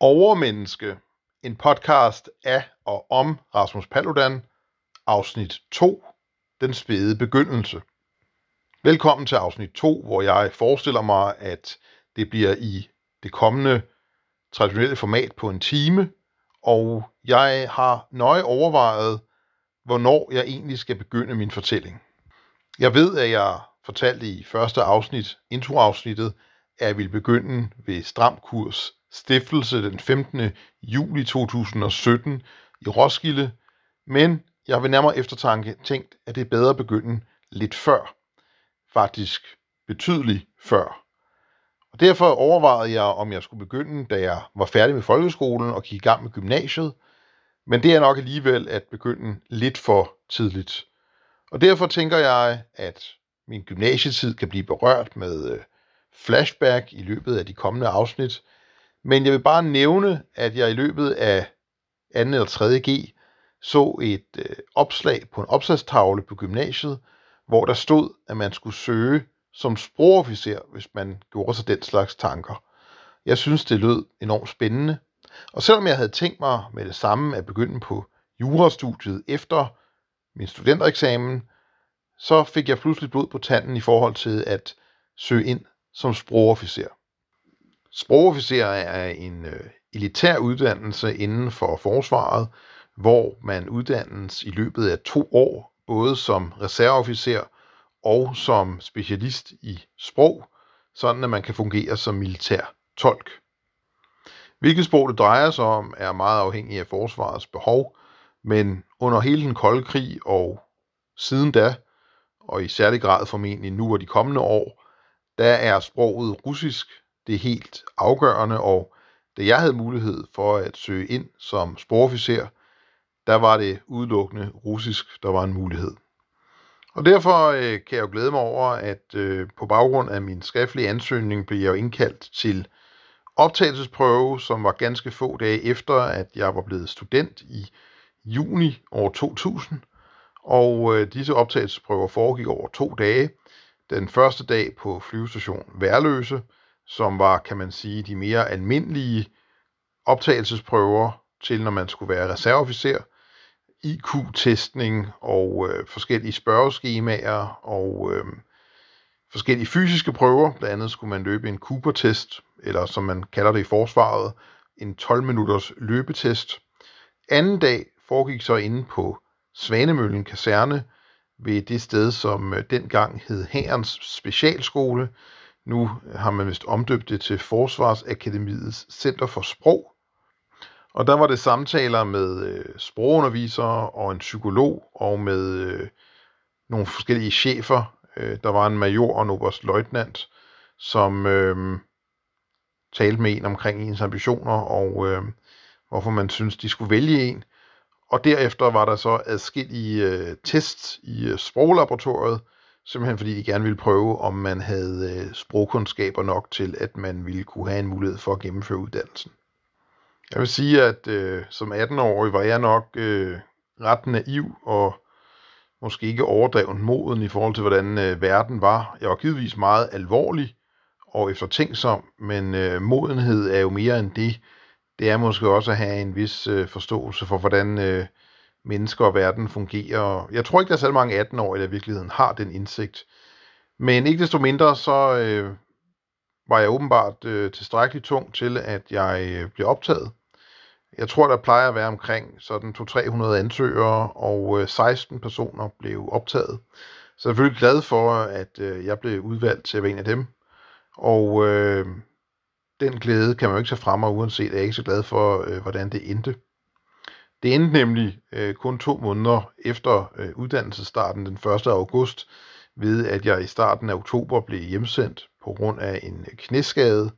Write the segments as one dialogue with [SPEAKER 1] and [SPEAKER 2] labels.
[SPEAKER 1] Overmenneske, en podcast af og om Rasmus Paludan, afsnit 2, den spæde begyndelse. Velkommen til afsnit 2, hvor jeg forestiller mig, at det bliver i det kommende traditionelle format på en time, og jeg har nøje overvejet, hvornår jeg egentlig skal begynde min fortælling. Jeg ved, at jeg fortalte i første afsnit, introafsnittet, at jeg ville begynde ved Stram Kurs stiftelse den 15. juli 2017 i Roskilde, men jeg vil nærmere eftertanke tænkt, at det er bedre at begynde lidt før. Faktisk betydeligt før. Og derfor overvejede jeg, om jeg skulle begynde, da jeg var færdig med folkeskolen og gik i gang med gymnasiet, men det er nok alligevel at begynde lidt for tidligt. Og derfor tænker jeg, at min gymnasietid kan blive berørt med øh, flashback i løbet af de kommende afsnit, men jeg vil bare nævne, at jeg i løbet af 2. eller 3. G så et øh, opslag på en opslagstavle på gymnasiet, hvor der stod, at man skulle søge som sprogofficer, hvis man gjorde sig den slags tanker. Jeg synes, det lød enormt spændende. Og selvom jeg havde tænkt mig med det samme at begynde på jurastudiet efter min studentereksamen, så fik jeg pludselig blod på tanden i forhold til at søge ind som sprogofficer. Sprogofficer er en øh, elitær uddannelse inden for forsvaret, hvor man uddannes i løbet af to år, både som reserveofficer og som specialist i sprog, sådan at man kan fungere som militær tolk. Hvilket sprog det drejer sig om, er meget afhængig af forsvarets behov, men under hele den kolde krig og siden da, og i særlig grad formentlig nu og de kommende år, der er sproget russisk det helt afgørende, og da jeg havde mulighed for at søge ind som sporofficer, der var det udelukkende russisk, der var en mulighed. Og derfor øh, kan jeg jo glæde mig over, at øh, på baggrund af min skriftlige ansøgning blev jeg jo indkaldt til optagelsesprøve, som var ganske få dage efter, at jeg var blevet student i juni år 2000. Og øh, disse optagelsesprøver foregik over to dage. Den første dag på flyvestation Værløse, som var, kan man sige, de mere almindelige optagelsesprøver til, når man skulle være reserveofficer, IQ-testning og øh, forskellige spørgeskemaer og øh, forskellige fysiske prøver. Blandt andet skulle man løbe en Cooper-test, eller som man kalder det i forsvaret, en 12-minutters løbetest. Anden dag foregik så inde på Svanemøllen Kaserne ved det sted, som øh, dengang hed Hærens Specialskole, nu har man vist omdøbt det til Forsvarsakademiets Center for Sprog. Og der var det samtaler med øh, sprogundervisere og en psykolog og med øh, nogle forskellige chefer. Øh, der var en major og en oberstløjtnant, som øh, talte med en omkring ens ambitioner og øh, hvorfor man synes, de skulle vælge en. Og derefter var der så adskillige øh, tests i øh, sproglaboratoriet, simpelthen fordi de gerne ville prøve, om man havde øh, sprogkundskaber nok til, at man ville kunne have en mulighed for at gennemføre uddannelsen. Jeg vil sige, at øh, som 18-årig var jeg nok øh, ret naiv og måske ikke overdreven moden i forhold til, hvordan øh, verden var. Jeg var givetvis meget alvorlig og eftertænksom, men øh, modenhed er jo mere end det. Det er måske også at have en vis øh, forståelse for, hvordan øh, mennesker og verden fungerer. Jeg tror ikke, der er særlig mange 18-årige, der i virkeligheden har den indsigt. Men ikke desto mindre, så øh, var jeg åbenbart øh, tilstrækkeligt tung til, at jeg øh, blev optaget. Jeg tror, der plejer at være omkring sådan 200-300 ansøgere, og øh, 16 personer blev optaget. Så jeg er selvfølgelig glad for, at øh, jeg blev udvalgt til at være en af dem. Og øh, den glæde kan man jo ikke tage frem, og uanset at jeg er ikke så glad for, øh, hvordan det endte. Det endte nemlig øh, kun to måneder efter øh, uddannelsesstarten den 1. august, ved at jeg i starten af oktober blev hjemsendt på grund af en knæskade.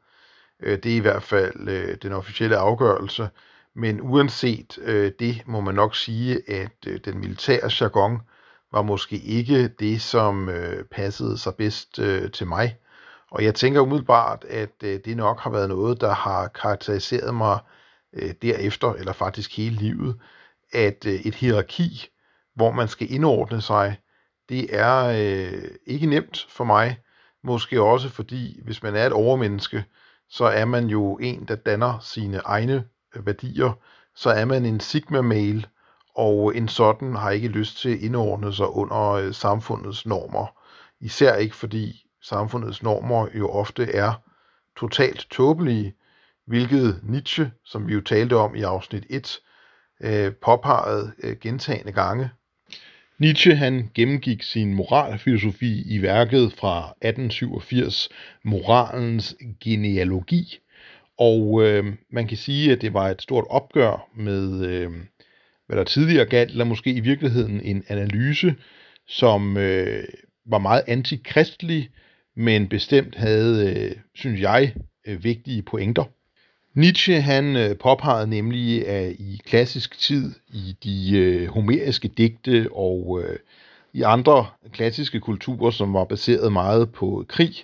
[SPEAKER 1] Øh, det er i hvert fald øh, den officielle afgørelse, men uanset øh, det må man nok sige, at øh, den militære jargon var måske ikke det, som øh, passede sig bedst øh, til mig. Og jeg tænker umiddelbart, at øh, det nok har været noget, der har karakteriseret mig øh, Øh, derefter, eller faktisk hele livet, at øh, et hierarki, hvor man skal indordne sig, det er øh, ikke nemt for mig. Måske også fordi, hvis man er et overmenneske, så er man jo en, der danner sine egne øh, værdier. Så er man en sigma-mail, og en sådan har ikke lyst til at indordne sig under øh, samfundets normer. Især ikke fordi samfundets normer jo ofte er totalt tåbelige, hvilket Nietzsche, som vi jo talte om i afsnit 1, øh, påpegede øh, gentagende gange. Nietzsche han gennemgik sin moralfilosofi i værket fra 1887, Moralens genealogi, og øh, man kan sige, at det var et stort opgør med, øh, hvad der tidligere galt, eller måske i virkeligheden en analyse, som øh, var meget antikristelig, men bestemt havde, øh, synes jeg, øh, vigtige pointer. Nietzsche han øh, påpegede nemlig, at i klassisk tid, i de øh, homeriske digte og øh, i andre klassiske kulturer, som var baseret meget på krig,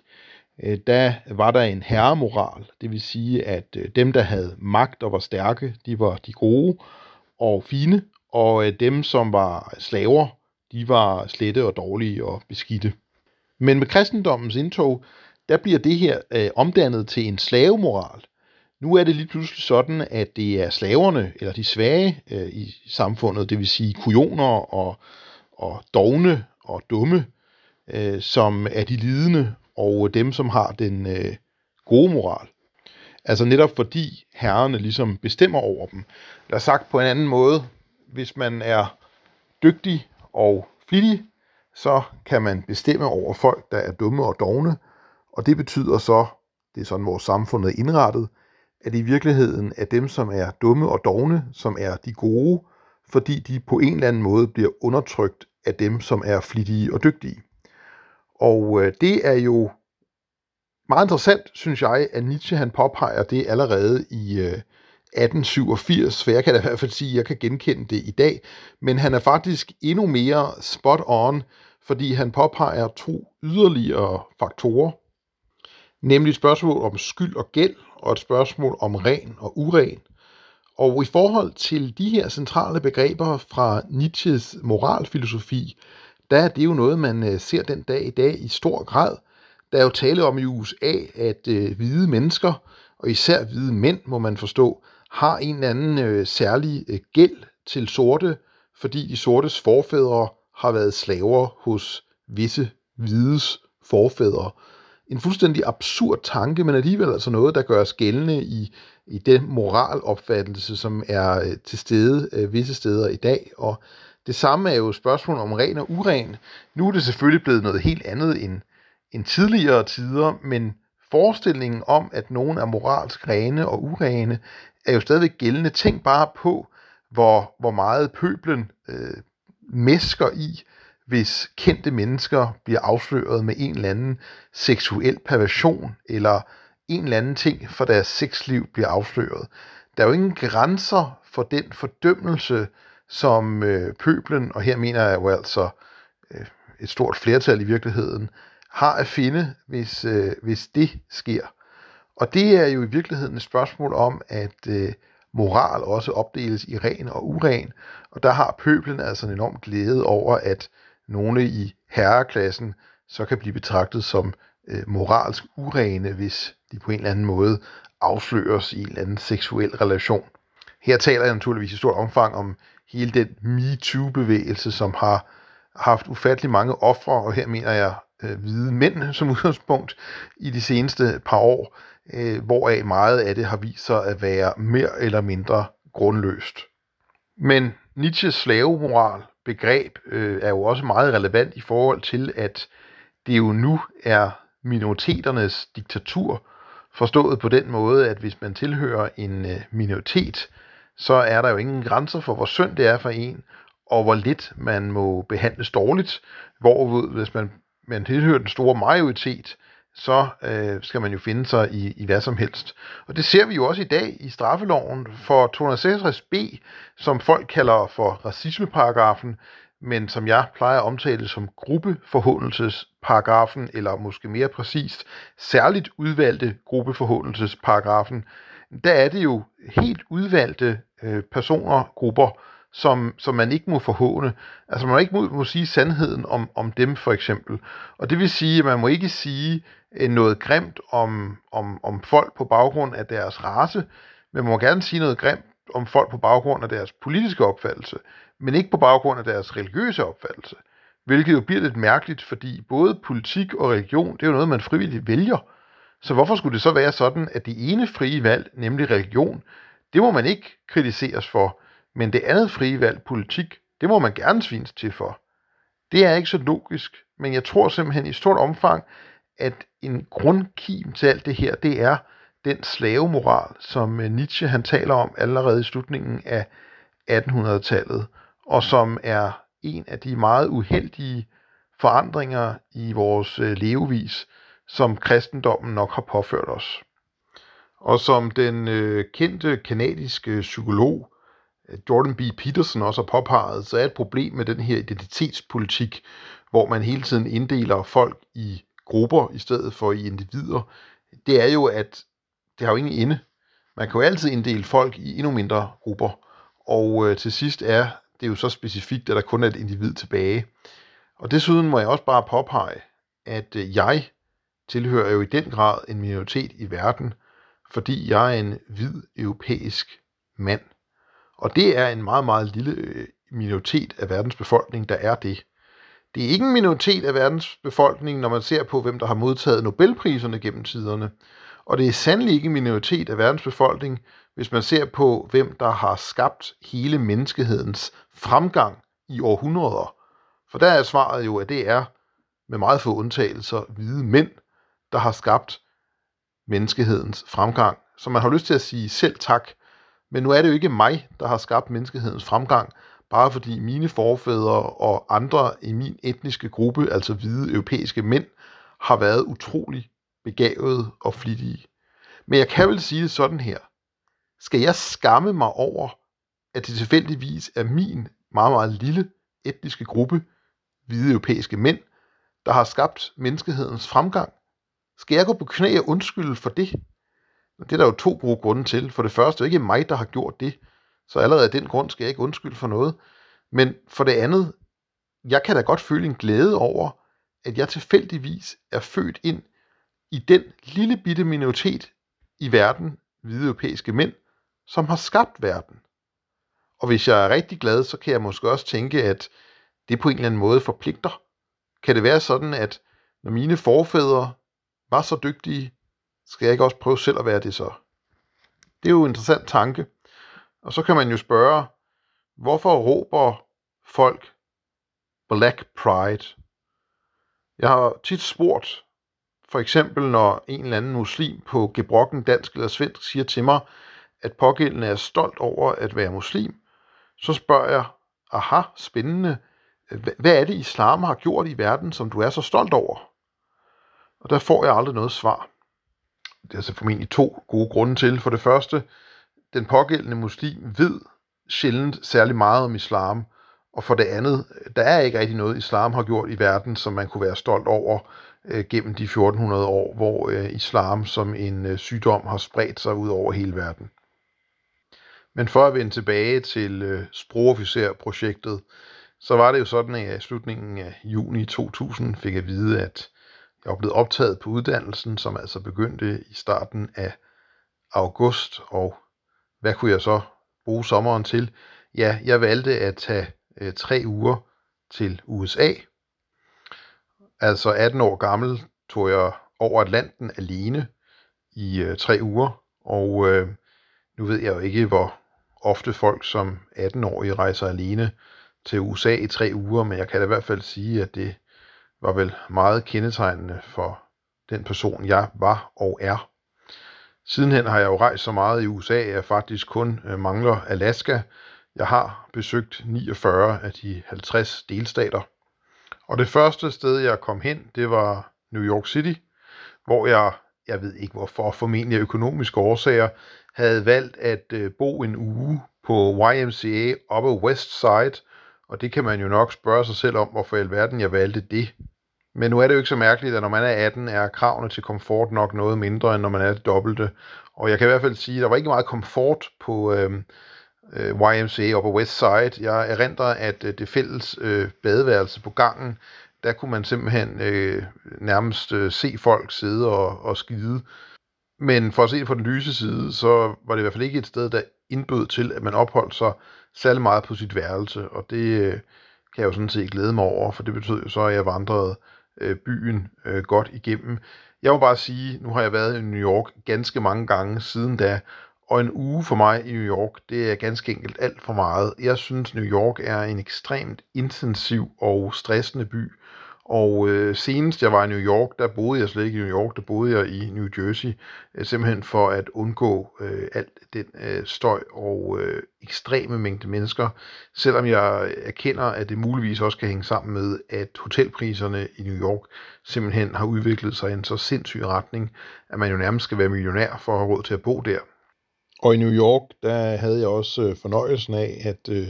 [SPEAKER 1] øh, der var der en herremoral. Det vil sige, at øh, dem, der havde magt og var stærke, de var de gode og fine, og øh, dem, som var slaver, de var slette og dårlige og beskidte. Men med kristendommens indtog, der bliver det her øh, omdannet til en slavemoral. Nu er det lige pludselig sådan, at det er slaverne, eller de svage øh, i samfundet, det vil sige kujoner og, og dogne og dumme, øh, som er de lidende, og dem, som har den øh, gode moral. Altså netop fordi herrerne ligesom bestemmer over dem. Der er sagt på en anden måde, hvis man er dygtig og flittig, så kan man bestemme over folk, der er dumme og dogne, og det betyder så, det er sådan vores samfund er indrettet, at i virkeligheden er dem, som er dumme og dogne, som er de gode, fordi de på en eller anden måde bliver undertrykt af dem, som er flittige og dygtige. Og øh, det er jo meget interessant, synes jeg, at Nietzsche han påpeger det allerede i øh, 1887, for jeg kan da i hvert fald sige, at jeg kan genkende det i dag, men han er faktisk endnu mere spot on, fordi han påpeger to yderligere faktorer, nemlig spørgsmål om skyld og gæld, og et spørgsmål om ren og uren. Og i forhold til de her centrale begreber fra Nietzsches moralfilosofi, der er det jo noget, man øh, ser den dag i dag i stor grad. Der er jo tale om i USA, at øh, hvide mennesker, og især hvide mænd, må man forstå, har en eller anden øh, særlig øh, gæld til sorte, fordi de sortes forfædre har været slaver hos visse hvides forfædre en fuldstændig absurd tanke, men alligevel altså noget, der gør os gældende i, i den moralopfattelse, som er øh, til stede øh, visse steder i dag. Og det samme er jo spørgsmålet om ren og uren. Nu er det selvfølgelig blevet noget helt andet end, end tidligere tider, men forestillingen om, at nogen er moralsk rene og urene, er jo stadigvæk gældende. Tænk bare på, hvor, hvor meget pøblen øh, mesker i, hvis kendte mennesker bliver afsløret med en eller anden seksuel perversion, eller en eller anden ting for deres sexliv bliver afsløret. Der er jo ingen grænser for den fordømmelse, som øh, pøblen, og her mener jeg jo altså øh, et stort flertal i virkeligheden, har at finde, hvis, øh, hvis det sker. Og det er jo i virkeligheden et spørgsmål om, at øh, moral også opdeles i ren og uren, og der har pøblen altså en enorm glæde over, at nogle i herreklassen så kan blive betragtet som øh, moralsk urene, hvis de på en eller anden måde afsløres i en eller anden seksuel relation. Her taler jeg naturligvis i stort omfang om hele den MeToo-bevægelse, som har haft ufattelig mange ofre, og her mener jeg øh, hvide mænd som udgangspunkt i de seneste par år, øh, hvoraf meget af det har vist sig at være mere eller mindre grundløst. Men Nietzsches slavemoral begreb øh, er jo også meget relevant i forhold til, at det jo nu er minoriteternes diktatur, forstået på den måde, at hvis man tilhører en øh, minoritet, så er der jo ingen grænser for, hvor synd det er for en, og hvor lidt man må behandles dårligt. hvor hvis man, man tilhører den store majoritet, så øh, skal man jo finde sig i, i hvad som helst. Og det ser vi jo også i dag i straffeloven for 266b, som folk kalder for racismeparagrafen, men som jeg plejer at omtale som gruppeforhåndelsesparagrafen, eller måske mere præcist, særligt udvalgte gruppeforhåndelsesparagrafen. Der er det jo helt udvalgte øh, personer, grupper, som, som man ikke må forhåne. Altså man må ikke må, må sige sandheden om, om dem for eksempel. Og det vil sige, at man må ikke sige noget grimt om, om, om folk på baggrund af deres race, men man må gerne sige noget grimt om folk på baggrund af deres politiske opfattelse, men ikke på baggrund af deres religiøse opfattelse. Hvilket jo bliver lidt mærkeligt, fordi både politik og religion, det er jo noget, man frivilligt vælger. Så hvorfor skulle det så være sådan, at det ene frie valg, nemlig religion, det må man ikke kritiseres for, men det andet frie valg, politik, det må man gerne svines til for. Det er ikke så logisk, men jeg tror simpelthen i stort omfang, at en grundkim til alt det her, det er den slavemoral, som øh, Nietzsche han taler om allerede i slutningen af 1800-tallet, og som er en af de meget uheldige forandringer i vores øh, levevis, som kristendommen nok har påført os. Og som den øh, kendte kanadiske psykolog øh, Jordan B. Peterson også har påpeget, så er et problem med den her identitetspolitik, hvor man hele tiden inddeler folk i grupper i stedet for i individer, det er jo, at det har jo ingen ende. Man kan jo altid inddele folk i endnu mindre grupper, og øh, til sidst er det jo så specifikt, at der kun er et individ tilbage. Og desuden må jeg også bare påpege, at øh, jeg tilhører jo i den grad en minoritet i verden, fordi jeg er en hvid europæisk mand. Og det er en meget, meget lille øh, minoritet af verdens befolkning, der er det. Det er ikke en minoritet af verdens befolkning, når man ser på, hvem der har modtaget Nobelpriserne gennem tiderne. Og det er sandelig ikke en minoritet af verdens befolkning, hvis man ser på, hvem der har skabt hele menneskehedens fremgang i århundreder. For der er svaret jo, at det er med meget få undtagelser hvide mænd, der har skabt menneskehedens fremgang. Så man har lyst til at sige selv tak, men nu er det jo ikke mig, der har skabt menneskehedens fremgang, bare fordi mine forfædre og andre i min etniske gruppe, altså hvide europæiske mænd, har været utrolig begavede og flittige. Men jeg kan vel sige det sådan her. Skal jeg skamme mig over, at det tilfældigvis er min meget, meget lille etniske gruppe, hvide europæiske mænd, der har skabt menneskehedens fremgang? Skal jeg gå på knæ og undskylde for det? Det er der jo to gode grunde til. For det første er det ikke mig, der har gjort det. Så allerede af den grund skal jeg ikke undskylde for noget. Men for det andet, jeg kan da godt føle en glæde over, at jeg tilfældigvis er født ind i den lille bitte minoritet i verden, hvide europæiske mænd, som har skabt verden. Og hvis jeg er rigtig glad, så kan jeg måske også tænke, at det på en eller anden måde forpligter. Kan det være sådan, at når mine forfædre var så dygtige, skal jeg ikke også prøve selv at være det så? Det er jo en interessant tanke. Og så kan man jo spørge, hvorfor råber folk Black Pride? Jeg har tit spurgt, for eksempel når en eller anden muslim på gebrokken dansk eller svensk siger til mig, at pågældende er stolt over at være muslim, så spørger jeg, aha, spændende, hvad er det islam har gjort i verden, som du er så stolt over? Og der får jeg aldrig noget svar. Det er altså formentlig to gode grunde til. For det første, den pågældende muslim ved sjældent særlig meget om islam, og for det andet, der er ikke rigtig noget, islam har gjort i verden, som man kunne være stolt over øh, gennem de 1400 år, hvor øh, islam som en øh, sygdom har spredt sig ud over hele verden. Men for at vende tilbage til øh, sprogofficerprojektet, så var det jo sådan, at i slutningen af juni 2000 fik jeg at vide, at jeg var blevet optaget på uddannelsen, som altså begyndte i starten af august, og hvad kunne jeg så bruge sommeren til? Ja, jeg valgte at tage øh, tre uger til USA. Altså 18 år gammel tog jeg over Atlanten alene i øh, tre uger, og øh, nu ved jeg jo ikke, hvor ofte folk som 18-årige rejser alene til USA i tre uger, men jeg kan da i hvert fald sige, at det var vel meget kendetegnende for den person, jeg var og er. Sidenhen har jeg jo rejst så meget i USA, at jeg faktisk kun øh, mangler Alaska. Jeg har besøgt 49 af de 50 delstater. Og det første sted, jeg kom hen, det var New York City, hvor jeg, jeg ved ikke hvorfor, formentlig af økonomiske årsager, havde valgt at øh, bo en uge på YMCA oppe West Side, og det kan man jo nok spørge sig selv om, hvorfor i alverden jeg valgte det. Men nu er det jo ikke så mærkeligt, at når man er 18, er kravene til komfort nok noget mindre, end når man er det dobbelte. Og jeg kan i hvert fald sige, at der var ikke meget komfort på øhm, øh, YMCA og på West Side. Jeg erindrer, at øh, det fælles øh, badeværelse på gangen, der kunne man simpelthen øh, nærmest øh, se folk sidde og, og skide. Men for at se det på den lyse side, så var det i hvert fald ikke et sted, der indbød til, at man opholdt sig særlig meget på sit værelse, og det øh, kan jeg jo sådan set glæde mig over, for det betød jo så, at jeg vandrede øh, byen øh, godt igennem. Jeg må bare sige, nu har jeg været i New York ganske mange gange siden da, og en uge for mig i New York, det er ganske enkelt alt for meget. Jeg synes, New York er en ekstremt intensiv og stressende by, og øh, senest jeg var i New York, der boede jeg slet ikke i New York, der boede jeg i New Jersey, øh, simpelthen for at undgå øh, alt den øh, støj og øh, ekstreme mængde mennesker, selvom jeg erkender, at det muligvis også kan hænge sammen med, at hotelpriserne i New York simpelthen har udviklet sig i en så sindssyg retning, at man jo nærmest skal være millionær for at have råd til at bo der. Og i New York, der havde jeg også øh, fornøjelsen af at øh,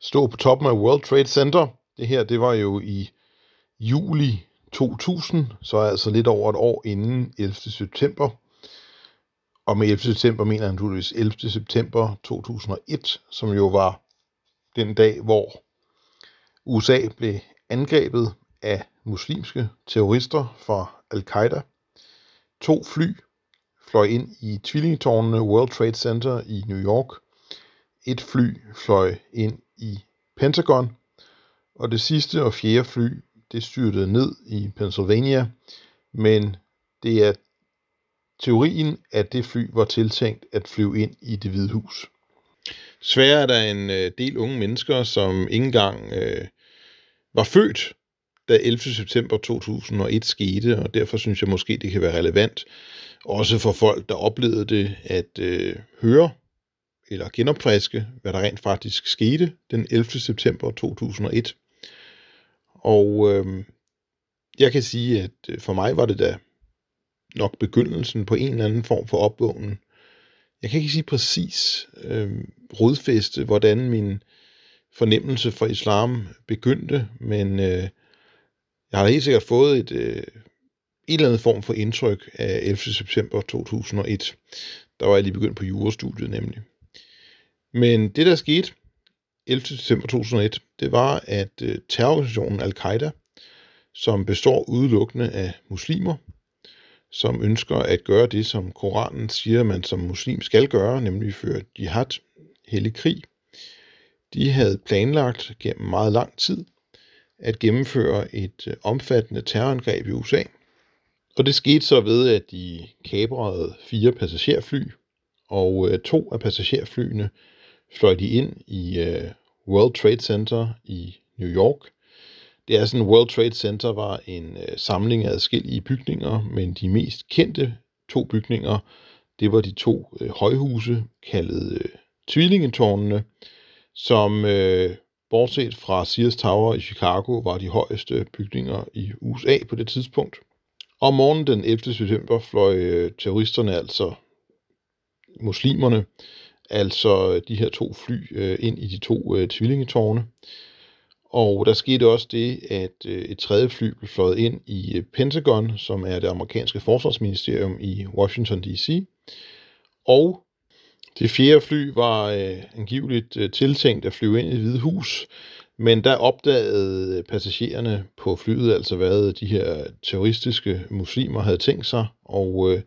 [SPEAKER 1] stå på toppen af World Trade Center. Det her, det var jo i juli 2000, så altså lidt over et år inden 11. september. Og med 11. september mener han naturligvis 11. september 2001, som jo var den dag, hvor USA blev angrebet af muslimske terrorister fra al-Qaida. To fly fløj ind i tvillingetårnene World Trade Center i New York. Et fly fløj ind i Pentagon, og det sidste og fjerde fly det styrtede ned i Pennsylvania, men det er teorien, at det fly var tiltænkt at flyve ind i det hvide hus. Sværere er der en øh, del unge mennesker, som ikke engang øh, var født, da 11. september 2001 skete, og derfor synes jeg måske, det kan være relevant, også for folk, der oplevede det, at øh, høre eller genopfriske, hvad der rent faktisk skete den 11. september 2001. Og øh, jeg kan sige, at øh, for mig var det da nok begyndelsen på en eller anden form for opvågning. Jeg kan ikke sige præcis øh, rodfæste, hvordan min fornemmelse for islam begyndte, men øh, jeg har helt sikkert fået et, øh, et eller andet form for indtryk af 11. september 2001. Der var jeg lige begyndt på jurastudiet nemlig. Men det, der skete, 11. september 2001, det var, at øh, terrororganisationen Al-Qaida, som består udelukkende af muslimer, som ønsker at gøre det, som Koranen siger, man som muslim skal gøre, nemlig føre jihad, hellig krig. De havde planlagt gennem meget lang tid at gennemføre et øh, omfattende terrorangreb i USA. Og det skete så ved, at de kabrede fire passagerfly, og øh, to af passagerflyene fløj de ind i øh, World Trade Center i New York. Det er sådan, World Trade Center var en øh, samling af adskillige bygninger, men de mest kendte to bygninger, det var de to øh, højhuse, kaldet øh, Tvillingetårnene, som øh, bortset fra Sears Tower i Chicago, var de højeste bygninger i USA på det tidspunkt. Om morgenen den 11. september fløj øh, terroristerne, altså muslimerne, altså øh, de her to fly øh, ind i de to øh, tvillingetårne. Og der skete også det, at øh, et tredje fly blev fløjet ind i øh, Pentagon, som er det amerikanske forsvarsministerium i Washington D.C. Og det fjerde fly var øh, angiveligt øh, tiltænkt at flyve ind i det hvide hus, men der opdagede øh, passagererne på flyet altså, hvad de her terroristiske muslimer havde tænkt sig, og øh,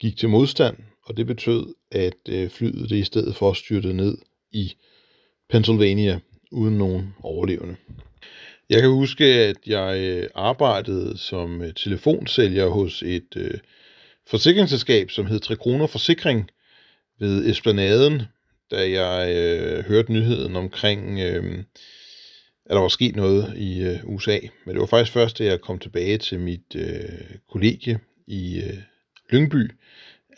[SPEAKER 1] gik til modstand og det betød, at øh, flyet det i stedet for styrtede ned i Pennsylvania uden nogen overlevende. Jeg kan huske, at jeg øh, arbejdede som øh, telefonsælger hos et øh, forsikringsselskab, som hed 3 kroner Forsikring ved Esplanaden, da jeg øh, hørte nyheden omkring, øh, at der var sket noget i øh, USA. Men det var faktisk først, da jeg kom tilbage til mit øh, kollegie i øh, Lyngby,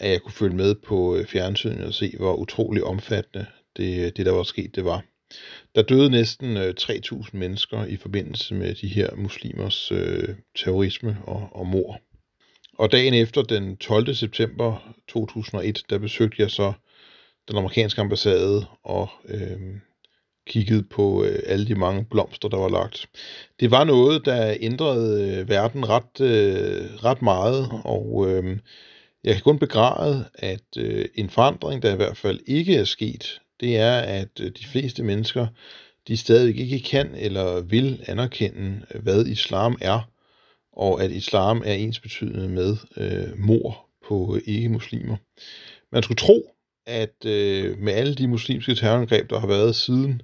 [SPEAKER 1] at jeg kunne følge med på øh, fjernsynet og se, hvor utrolig omfattende det, øh, det der var sket, det var. Der døde næsten øh, 3.000 mennesker i forbindelse med de her muslimers øh, terrorisme og, og mor. Og dagen efter, den 12. september 2001, der besøgte jeg så den amerikanske ambassade og øh, kiggede på øh, alle de mange blomster, der var lagt. Det var noget, der ændrede øh, verden ret, øh, ret meget, og øh, jeg kan kun begræde, at øh, en forandring, der i hvert fald ikke er sket det er, at øh, de fleste mennesker, de stadig ikke kan eller vil anerkende, øh, hvad islam er, og at islam er ensbetydende med øh, mor på ikke-muslimer. Man skulle tro, at øh, med alle de muslimske terrorangreb, der har været siden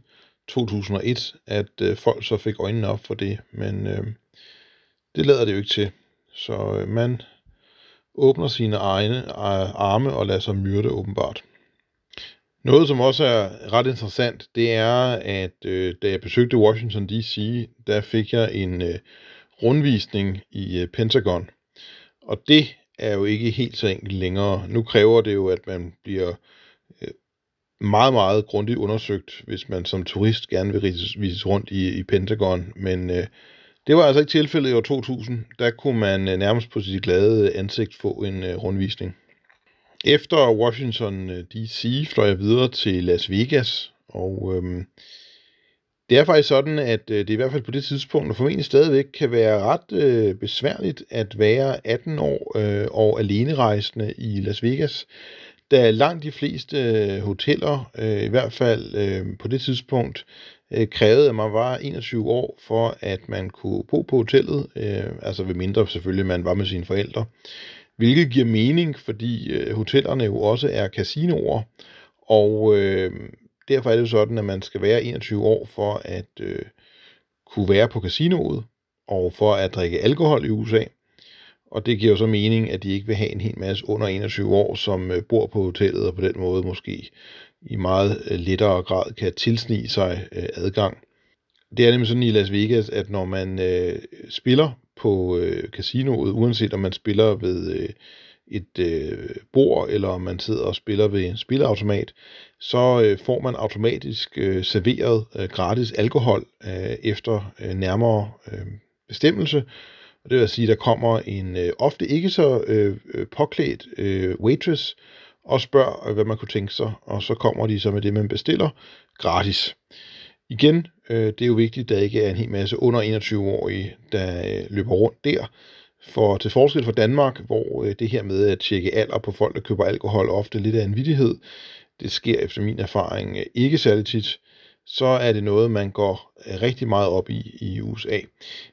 [SPEAKER 1] 2001, at øh, folk så fik øjnene op for det, men øh, det lader det jo ikke til. Så øh, man åbner sine egne arme og lader sig myrde åbenbart. Noget, som også er ret interessant, det er, at øh, da jeg besøgte Washington D.C., der fik jeg en øh, rundvisning i øh, Pentagon. Og det er jo ikke helt så enkelt længere. Nu kræver det jo, at man bliver øh, meget, meget grundigt undersøgt, hvis man som turist gerne vil vises rundt i, i Pentagon. Men øh, det var altså ikke tilfældet i år 2000. Der kunne man øh, nærmest på sit glade ansigt få en øh, rundvisning. Efter Washington øh, D.C. fløj jeg videre til Las Vegas, og øhm, det er faktisk sådan, at det i hvert fald på det tidspunkt, og formentlig stadigvæk kan være ret øh, besværligt at være 18 år øh, og alenerejsende i Las Vegas, da langt de fleste øh, hoteller, øh, i hvert fald øh, på det tidspunkt, øh, krævede, at man var 21 år for, at man kunne bo på hotellet, øh, altså ved mindre selvfølgelig, man var med sine forældre. Hvilket giver mening, fordi øh, hotellerne jo også er casinoer, og øh, derfor er det jo sådan, at man skal være 21 år for at øh, kunne være på casinoet, og for at drikke alkohol i USA. Og det giver jo så mening, at de ikke vil have en hel masse under 21 år, som øh, bor på hotellet, og på den måde måske i meget øh, lettere grad kan tilsnige sig øh, adgang. Det er nemlig sådan i Las Vegas, at når man øh, spiller på øh, casinoet, uanset om man spiller ved øh, et øh, bord, eller om man sidder og spiller ved en spilleautomat, så øh, får man automatisk øh, serveret øh, gratis alkohol øh, efter øh, nærmere øh, bestemmelse. Og det vil sige, at der kommer en øh, ofte ikke så øh, øh, påklædt øh, waitress og spørger, øh, hvad man kunne tænke sig, og så kommer de så med det, man bestiller gratis. Igen, øh, det er jo vigtigt, at der ikke er en hel masse under 21-årige, der øh, løber rundt der. For til forskel fra Danmark, hvor øh, det her med at tjekke alder på folk, der køber alkohol, ofte lidt af en vidighed, det sker efter min erfaring øh, ikke særlig tit, så er det noget, man går øh, rigtig meget op i i USA.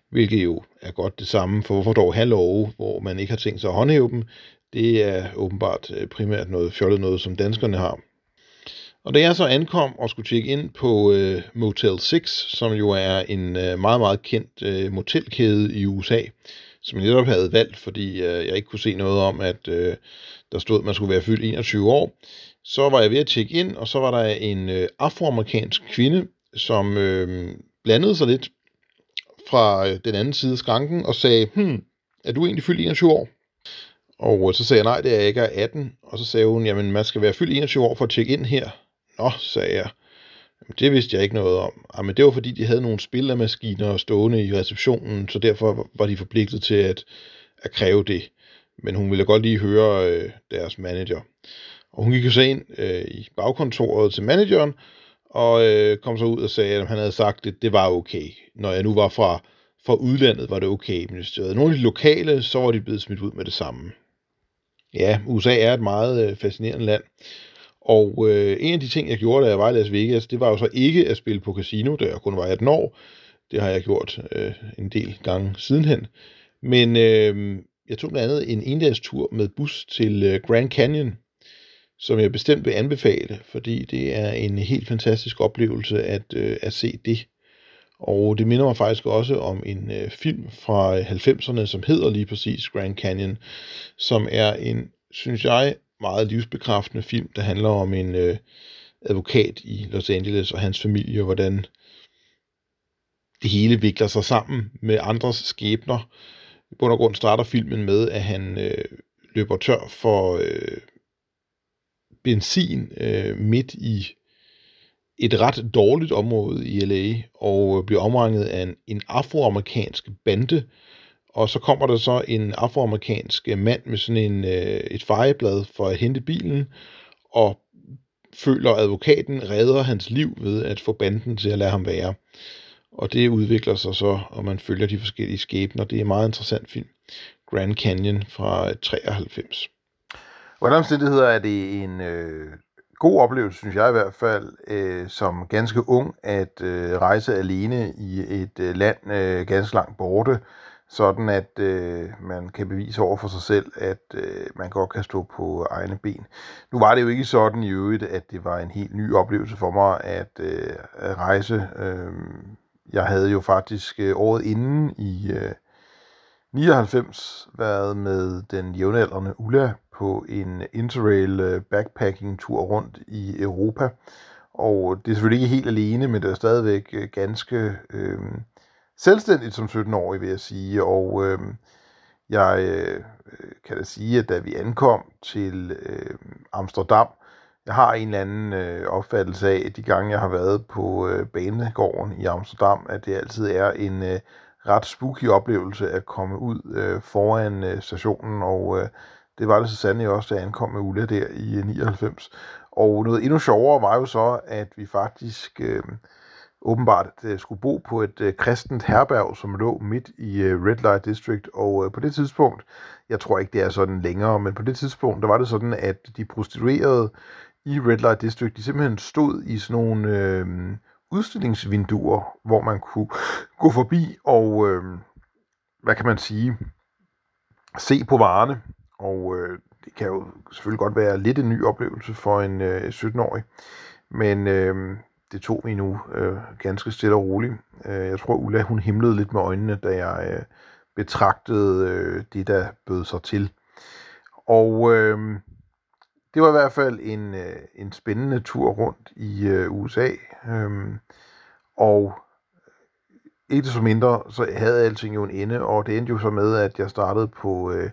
[SPEAKER 1] Hvilket jo er godt det samme, for hvorfor dog have love, hvor man ikke har tænkt sig at håndhæve dem, det er åbenbart øh, primært noget fjollet noget, som danskerne har. Og da jeg så ankom og skulle tjekke ind på øh, Motel 6, som jo er en øh, meget, meget kendt øh, motelkæde i USA, som jeg netop havde valgt, fordi øh, jeg ikke kunne se noget om, at øh, der stod, at man skulle være fyldt 21 år, så var jeg ved at tjekke ind, og så var der en øh, afroamerikansk kvinde, som øh, blandede sig lidt fra øh, den anden side af skranken og sagde, hmm, er du egentlig fyldt 21 år? Og øh, så sagde jeg, nej, det er jeg ikke, 18. Og så sagde hun, jamen man skal være fyldt 21 år for at tjekke ind her. Nå, sagde jeg. Jamen, det vidste jeg ikke noget om. Jamen, det var fordi, de havde nogle spillermaskiner stående i receptionen, så derfor var de forpligtet til at, at kræve det. Men hun ville godt lige høre øh, deres manager. Og hun gik jo så ind øh, i bagkontoret til manageren, og øh, kom så ud og sagde, at han havde sagt, at det var okay. Når jeg nu var fra, fra udlandet, var det okay. Men hvis det havde nogle af de lokale, så var de blevet smidt ud med det samme. Ja, USA er et meget øh, fascinerende land. Og øh, en af de ting, jeg gjorde, da jeg var i Las Vegas, det var jo så ikke at spille på casino, da jeg kun var 18 år. Det har jeg gjort øh, en del gange sidenhen. Men øh, jeg tog blandt andet en endagstur med bus til øh, Grand Canyon, som jeg bestemt vil anbefale, fordi det er en helt fantastisk oplevelse at, øh, at se det. Og det minder mig faktisk også om en øh, film fra øh, 90'erne, som hedder lige præcis Grand Canyon, som er en, synes jeg, meget livsbekræftende film, der handler om en øh, advokat i Los Angeles og hans familie, og hvordan det hele vikler sig sammen med andres skæbner. I bund og grund starter filmen med, at han øh, løber tør for øh, benzin øh, midt i et ret dårligt område i LA, og øh, bliver omringet af en, en afroamerikansk bande, og så kommer der så en afroamerikansk øh, mand med sådan en, øh, et fejeblad for at hente bilen, og føler advokaten redder hans liv ved at få banden til at lade ham være. Og det udvikler sig så, og man følger de forskellige skæbner. Det er en meget interessant film. Grand Canyon fra 93.
[SPEAKER 2] Hvordan omstændigheder er det en øh,
[SPEAKER 1] god oplevelse, synes jeg i hvert fald, øh, som ganske ung, at øh, rejse alene i et øh, land øh, ganske langt borte, sådan at øh, man kan bevise over for sig selv, at øh, man godt kan stå på egne ben. Nu var det jo ikke sådan i øvrigt, at det var en helt ny oplevelse for mig at, øh, at rejse. Øh, jeg havde jo faktisk øh, året inden i øh, 99 været med den jævnaldrende Ulla på en interrail øh, backpacking tur rundt i Europa. Og det er selvfølgelig ikke helt alene, men det er stadigvæk øh, ganske øh, selvstændigt som 17-årig, vil jeg sige. Og øh, jeg øh, kan da sige, at da vi ankom til øh, Amsterdam, jeg har en eller anden øh, opfattelse af, at de gange, jeg har været på øh, banegården i Amsterdam, at det altid er en øh, ret spooky oplevelse at komme ud øh, foran øh, stationen, og øh, det var det så sandelig også, da jeg ankom med Ulla der i øh, 99. Og noget endnu sjovere var jo så, at vi faktisk øh, åbenbart øh, skulle bo på et øh, kristent herberg, som lå midt i øh, Red Light District, og øh, på det tidspunkt, jeg tror ikke, det er sådan længere, men på det tidspunkt, der var det sådan, at de prostituerede i Red Light District, de simpelthen stod i sådan nogle øh, udstillingsvinduer, hvor man kunne gå forbi og, øh, hvad kan man sige, se på varerne. Og øh, det kan jo selvfølgelig godt være lidt en ny oplevelse for en øh, 17-årig. Men øh, det tog mig nu øh, ganske stille og roligt. Øh, jeg tror, Ulla hun himlede lidt med øjnene, da jeg øh, betragtede øh, det, der bød sig til. Og øh, det var i hvert fald en, øh, en spændende tur rundt i øh, USA. Øh, og ikke så mindre, så havde alting jo en ende, og det endte jo så med, at jeg startede på øh,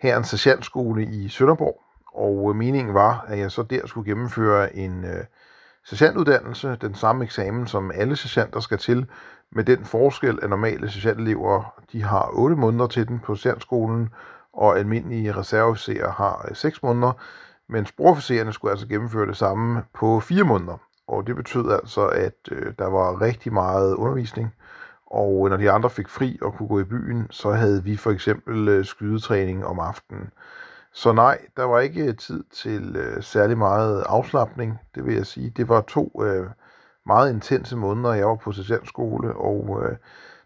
[SPEAKER 1] herrens sergeantskole i Sønderborg. Og øh, meningen var, at jeg så der skulle gennemføre en øh, sergeantuddannelse, den samme eksamen, som alle sergeanter skal til, med den forskel, at normale sergeantelever de har 8 måneder til den på sergeantskolen, og almindelige reserveofficerer har øh, 6 måneder, mens sprogofficererne skulle altså gennemføre det samme på 4 måneder. Og det betød altså, at øh, der var rigtig meget undervisning, og når de andre fik fri og kunne gå i byen, så havde vi for eksempel øh, skydetræning om aftenen. Så nej, der var ikke øh, tid til øh, særlig meget afslappning, det vil jeg sige. Det var to øh, meget intense måneder, jeg var på sergeantskole, og øh,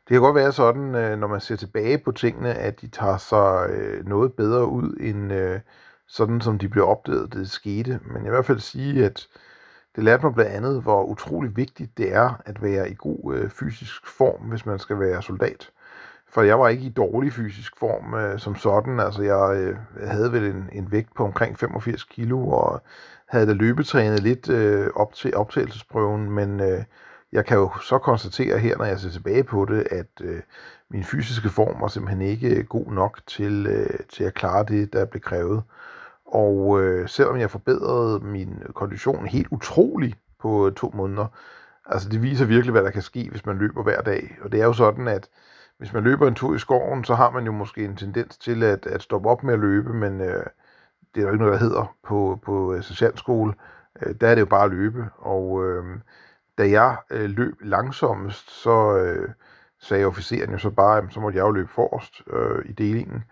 [SPEAKER 1] det kan godt være sådan, øh, når man ser tilbage på tingene, at de tager sig øh, noget bedre ud, end øh, sådan som de blev opdaget, det skete. Men jeg vil i hvert fald sige, at det lærte mig blandt andet, hvor utrolig vigtigt det er at være i god øh, fysisk form, hvis man skal være soldat. For jeg var ikke i dårlig fysisk form øh, som sådan. Altså jeg øh, havde vel en, en vægt på omkring 85 kilo, og havde da løbetrænet lidt øh, op til optagelsesprøven, men øh, jeg kan jo så konstatere her, når jeg ser tilbage på det, at øh, min fysiske form var simpelthen ikke øh, god nok til, øh, til at klare det, der blev krævet. Og øh, selvom jeg forbedrede min kondition helt utrolig på øh, to måneder, altså det viser virkelig, hvad der kan ske, hvis man løber hver dag. Og det er jo sådan, at hvis man løber en tur i skoven, så har man jo måske en tendens til at, at stoppe op med at løbe, men øh, det er jo ikke noget, der hedder på, på øh, sergeantskole. Øh, der er det jo bare at løbe, og øh, da jeg øh, løb langsommest, så øh, sagde officeren jo så bare, at så måtte jeg jo løbe forrest øh, i delingen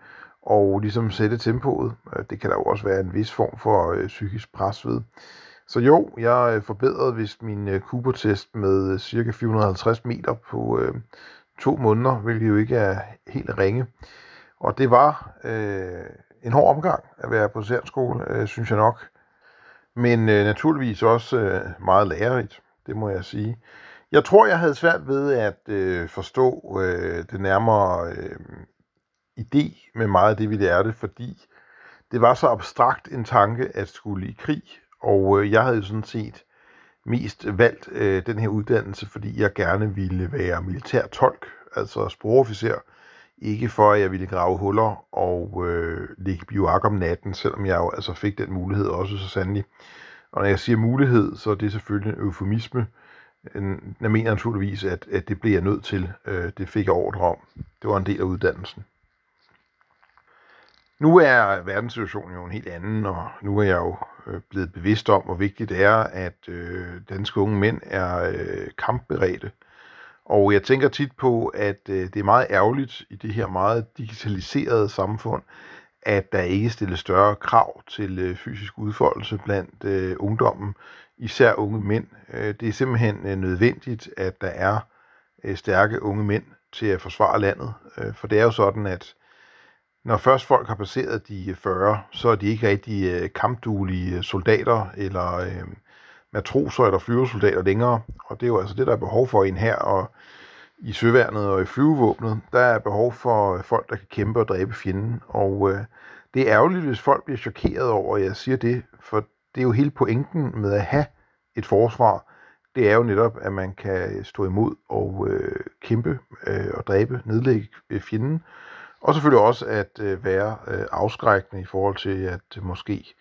[SPEAKER 1] og ligesom sætte tempoet. Øh, det kan der jo også være en vis form for øh, psykisk pres ved. Så jo, jeg øh, forbedrede vist min øh, Cooper-test med cirka 450 meter på øh, to måneder, hvilket jo ikke er helt ringe. Og det var øh, en hård omgang at være på særskole, øh, synes jeg nok. Men øh, naturligvis også øh, meget lærerigt, det må jeg sige. Jeg tror, jeg havde svært ved at øh, forstå øh, det nærmere øh, idé med meget af det, vi lærte, fordi det var så abstrakt en tanke at skulle i krig, og øh, jeg havde sådan set mest valgt øh, den her uddannelse, fordi jeg gerne ville være militær tolk, altså sprogofficer, ikke for at jeg ville grave huller og øh, ligge bioak om natten, selvom jeg jo altså fik den mulighed også så sandelig. Og når jeg siger mulighed, så er det selvfølgelig en eufemisme. Jeg mener naturligvis, at, at det blev jeg nødt til. Øh, det fik jeg ordre om. Det var en del af uddannelsen. Nu er verdenssituationen jo en helt anden, og nu er jeg jo øh, blevet bevidst om, hvor vigtigt det er, at øh, danske unge mænd er øh, kampberedte. Og jeg tænker tit på, at øh, det er meget ærgerligt i det her meget digitaliserede samfund, at der ikke stilles større krav til øh, fysisk udfoldelse blandt øh, ungdommen, især unge mænd. Øh, det er simpelthen øh, nødvendigt, at der er øh, stærke unge mænd til at forsvare landet. Øh, for det er jo sådan, at når først folk har passeret de øh, 40, så er de ikke rigtig øh, kampduelige øh, soldater eller øh, matroser eller flyvesoldater længere. Og det er jo altså det, der er behov for en her, og i søværnet og i flyvevåbnet, der er behov for øh, folk, der kan kæmpe og dræbe fjenden. Og øh, det er ærgerligt, hvis folk bliver chokeret over, at jeg siger det, for det er jo hele pointen med at have et forsvar. Det er jo netop, at man kan stå imod og øh, kæmpe øh, og dræbe, nedlægge fjenden. Og selvfølgelig også at øh, være øh, afskrækkende i forhold til at øh, måske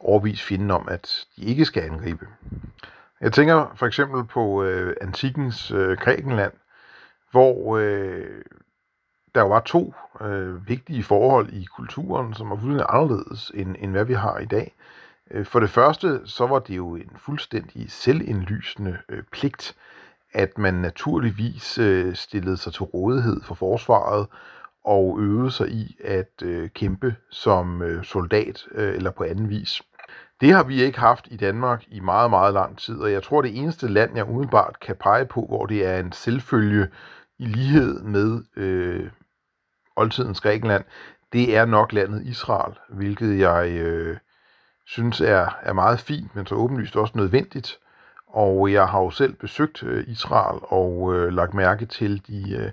[SPEAKER 1] overbevise fjenden om, at de ikke skal angribe. Jeg tænker for eksempel på øh, antikens øh, Grækenland, hvor øh, der jo var to øh, vigtige forhold i kulturen, som var fuldstændig anderledes, end, end hvad vi har i dag. Øh, for det første, så var det jo en fuldstændig selvindlysende øh, pligt, at man naturligvis øh, stillede sig til rådighed for forsvaret og øvede sig i at øh, kæmpe som øh, soldat øh, eller på anden vis. Det har vi ikke haft i Danmark i meget, meget lang tid, og jeg tror, det eneste land, jeg umiddelbart kan pege på, hvor det er en selvfølge i lighed med øh, oldtidens Grækenland, det er nok landet Israel, hvilket jeg øh, synes er, er meget fint, men så åbenlyst også nødvendigt. Og jeg har jo selv besøgt øh, Israel og øh, lagt mærke til de øh,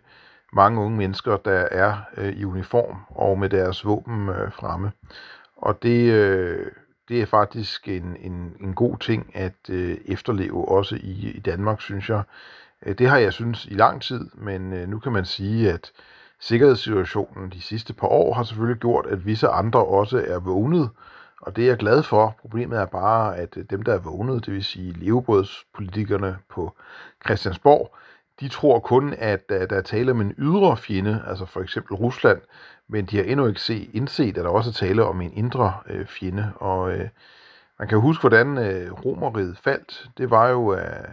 [SPEAKER 1] mange unge mennesker, der er øh, i uniform og med deres våben øh, fremme. Og det, øh, det er faktisk en, en, en god ting at øh, efterleve også i, i Danmark, synes jeg. Øh, det har jeg synes i lang tid, men øh, nu kan man sige, at sikkerhedssituationen de sidste par år har selvfølgelig gjort, at visse andre også er vågnet, og det er jeg glad for. Problemet er bare, at øh, dem, der er vågnet, det vil sige levebrødspolitikerne på Christiansborg, de tror kun, at øh, der er tale om en ydre fjende, altså for eksempel Rusland, men de har endnu ikke se, indset, at der også er tale om en indre øh, fjende. Og øh, man kan huske, hvordan øh, romeriet faldt. Det var jo af,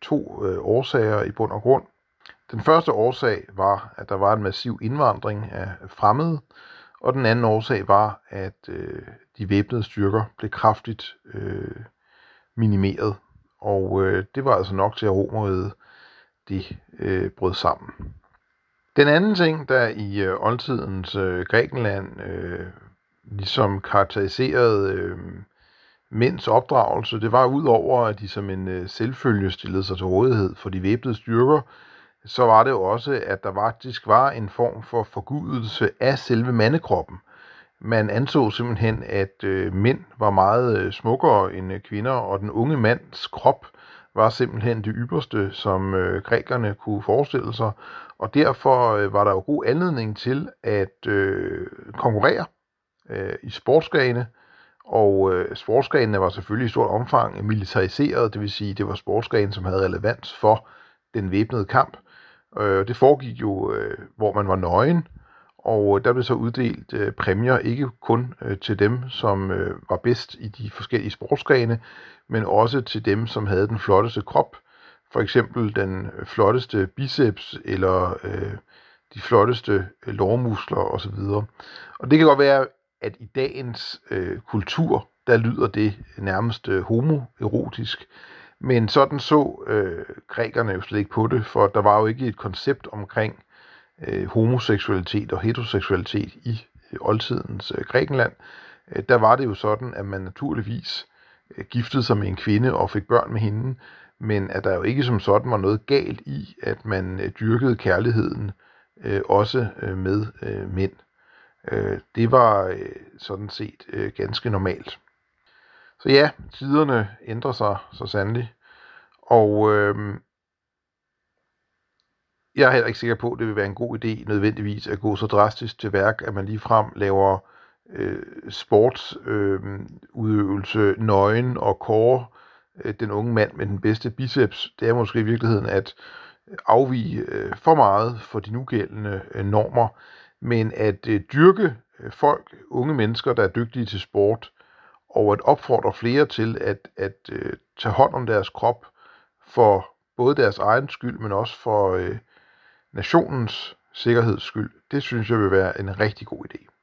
[SPEAKER 1] to øh, årsager i bund og grund. Den første årsag var, at der var en massiv indvandring af fremmede, og den anden årsag var, at øh, de væbnede styrker blev kraftigt øh, minimeret. Og øh, det var altså nok til, at romeriet de øh, brød sammen. Den anden ting, der i øh, oldtidens øh, Grækenland øh, ligesom karakteriserede øh, mænds opdragelse, det var udover, at de som en øh, selvfølge stillede sig til rådighed for de væbnede styrker, så var det jo også, at der faktisk var en form for forgudelse af selve mandekroppen. Man anså simpelthen, at øh, mænd var meget øh, smukkere end øh, kvinder, og den unge mands krop var simpelthen det ypperste, som øh, grækerne kunne forestille sig, og derfor øh, var der jo god anledning til at øh, konkurrere øh, i sportsgrene, og øh, sportsgrenene var selvfølgelig i stort omfang militariseret, det vil sige, det var sportsgrene, som havde relevans for den væbnede kamp. Øh, det foregik jo, øh, hvor man var nøgen, og øh, der blev så uddelt øh, præmier ikke kun øh, til dem, som øh, var bedst i de forskellige sportsgrene, men også til dem, som havde den flotteste krop. For eksempel den flotteste biceps eller øh, de flotteste øh, lårmuskler osv. Og det kan godt være, at i dagens øh, kultur, der lyder det nærmest øh, homoerotisk. Men sådan så øh, grækerne jo slet ikke på det, for der var jo ikke et koncept omkring øh, homoseksualitet og heteroseksualitet i øh, oldtidens øh, Grækenland. Øh, der var det jo sådan, at man naturligvis øh, Øh, giftede sig med en kvinde og fik børn med hende, men at der jo ikke som sådan var noget galt i, at man øh, dyrkede kærligheden øh, også øh, med øh, mænd. Øh, det var øh, sådan set øh, ganske normalt. Så ja, tiderne ændrer sig så sandelig. Og øh, jeg er heller ikke sikker på, at det vil være en god idé nødvendigvis at gå så drastisk til værk, at man lige frem laver øh, sportsudøvelse øh, nøgen og kåre øh, den unge mand med den bedste biceps. Det er måske i virkeligheden at afvige øh, for meget for de nugældende øh, normer, men at øh, dyrke øh, folk, unge mennesker, der er dygtige til sport, og at opfordre flere til at, at øh, tage hånd om deres krop for både deres egen skyld, men også for øh, nationens sikkerheds skyld, det synes jeg vil være en rigtig god idé.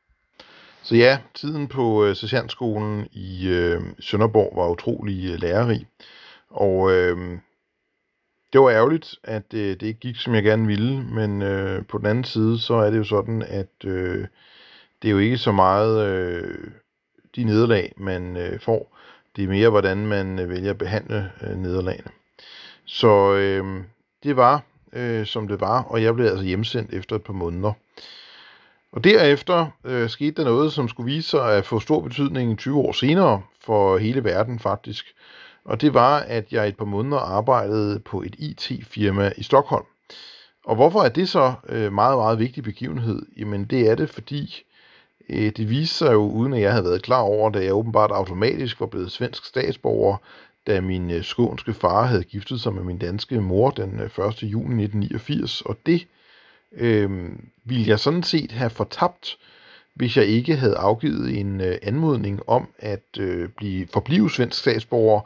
[SPEAKER 1] Så ja, tiden på øh, sergeantskolen i øh, Sønderborg var utrolig øh, lærerig. Og øh, det var ærgerligt, at øh, det ikke gik, som jeg gerne ville. Men øh, på den anden side, så er det jo sådan, at øh, det er jo ikke så meget øh, de nederlag, man øh, får. Det er mere, hvordan man øh, vælger at behandle øh, nederlagene. Så øh, det var, øh, som det var, og jeg blev altså hjemsendt efter et par måneder. Og derefter øh, skete der noget, som skulle vise sig at få stor betydning 20 år senere for hele verden faktisk. Og det var, at jeg et par måneder arbejdede på et IT-firma i Stockholm. Og hvorfor er det så øh, meget, meget vigtig begivenhed? Jamen det er det, fordi øh, det viste sig jo, uden at jeg havde været klar over, da jeg åbenbart automatisk var blevet svensk statsborger, da min øh, skånske far havde giftet sig med min danske mor den øh, 1. juni 1989. Og det øh, Øhm, ville jeg sådan set have fortabt, hvis jeg ikke havde afgivet en øh, anmodning om at øh, blive forblive svensk statsborger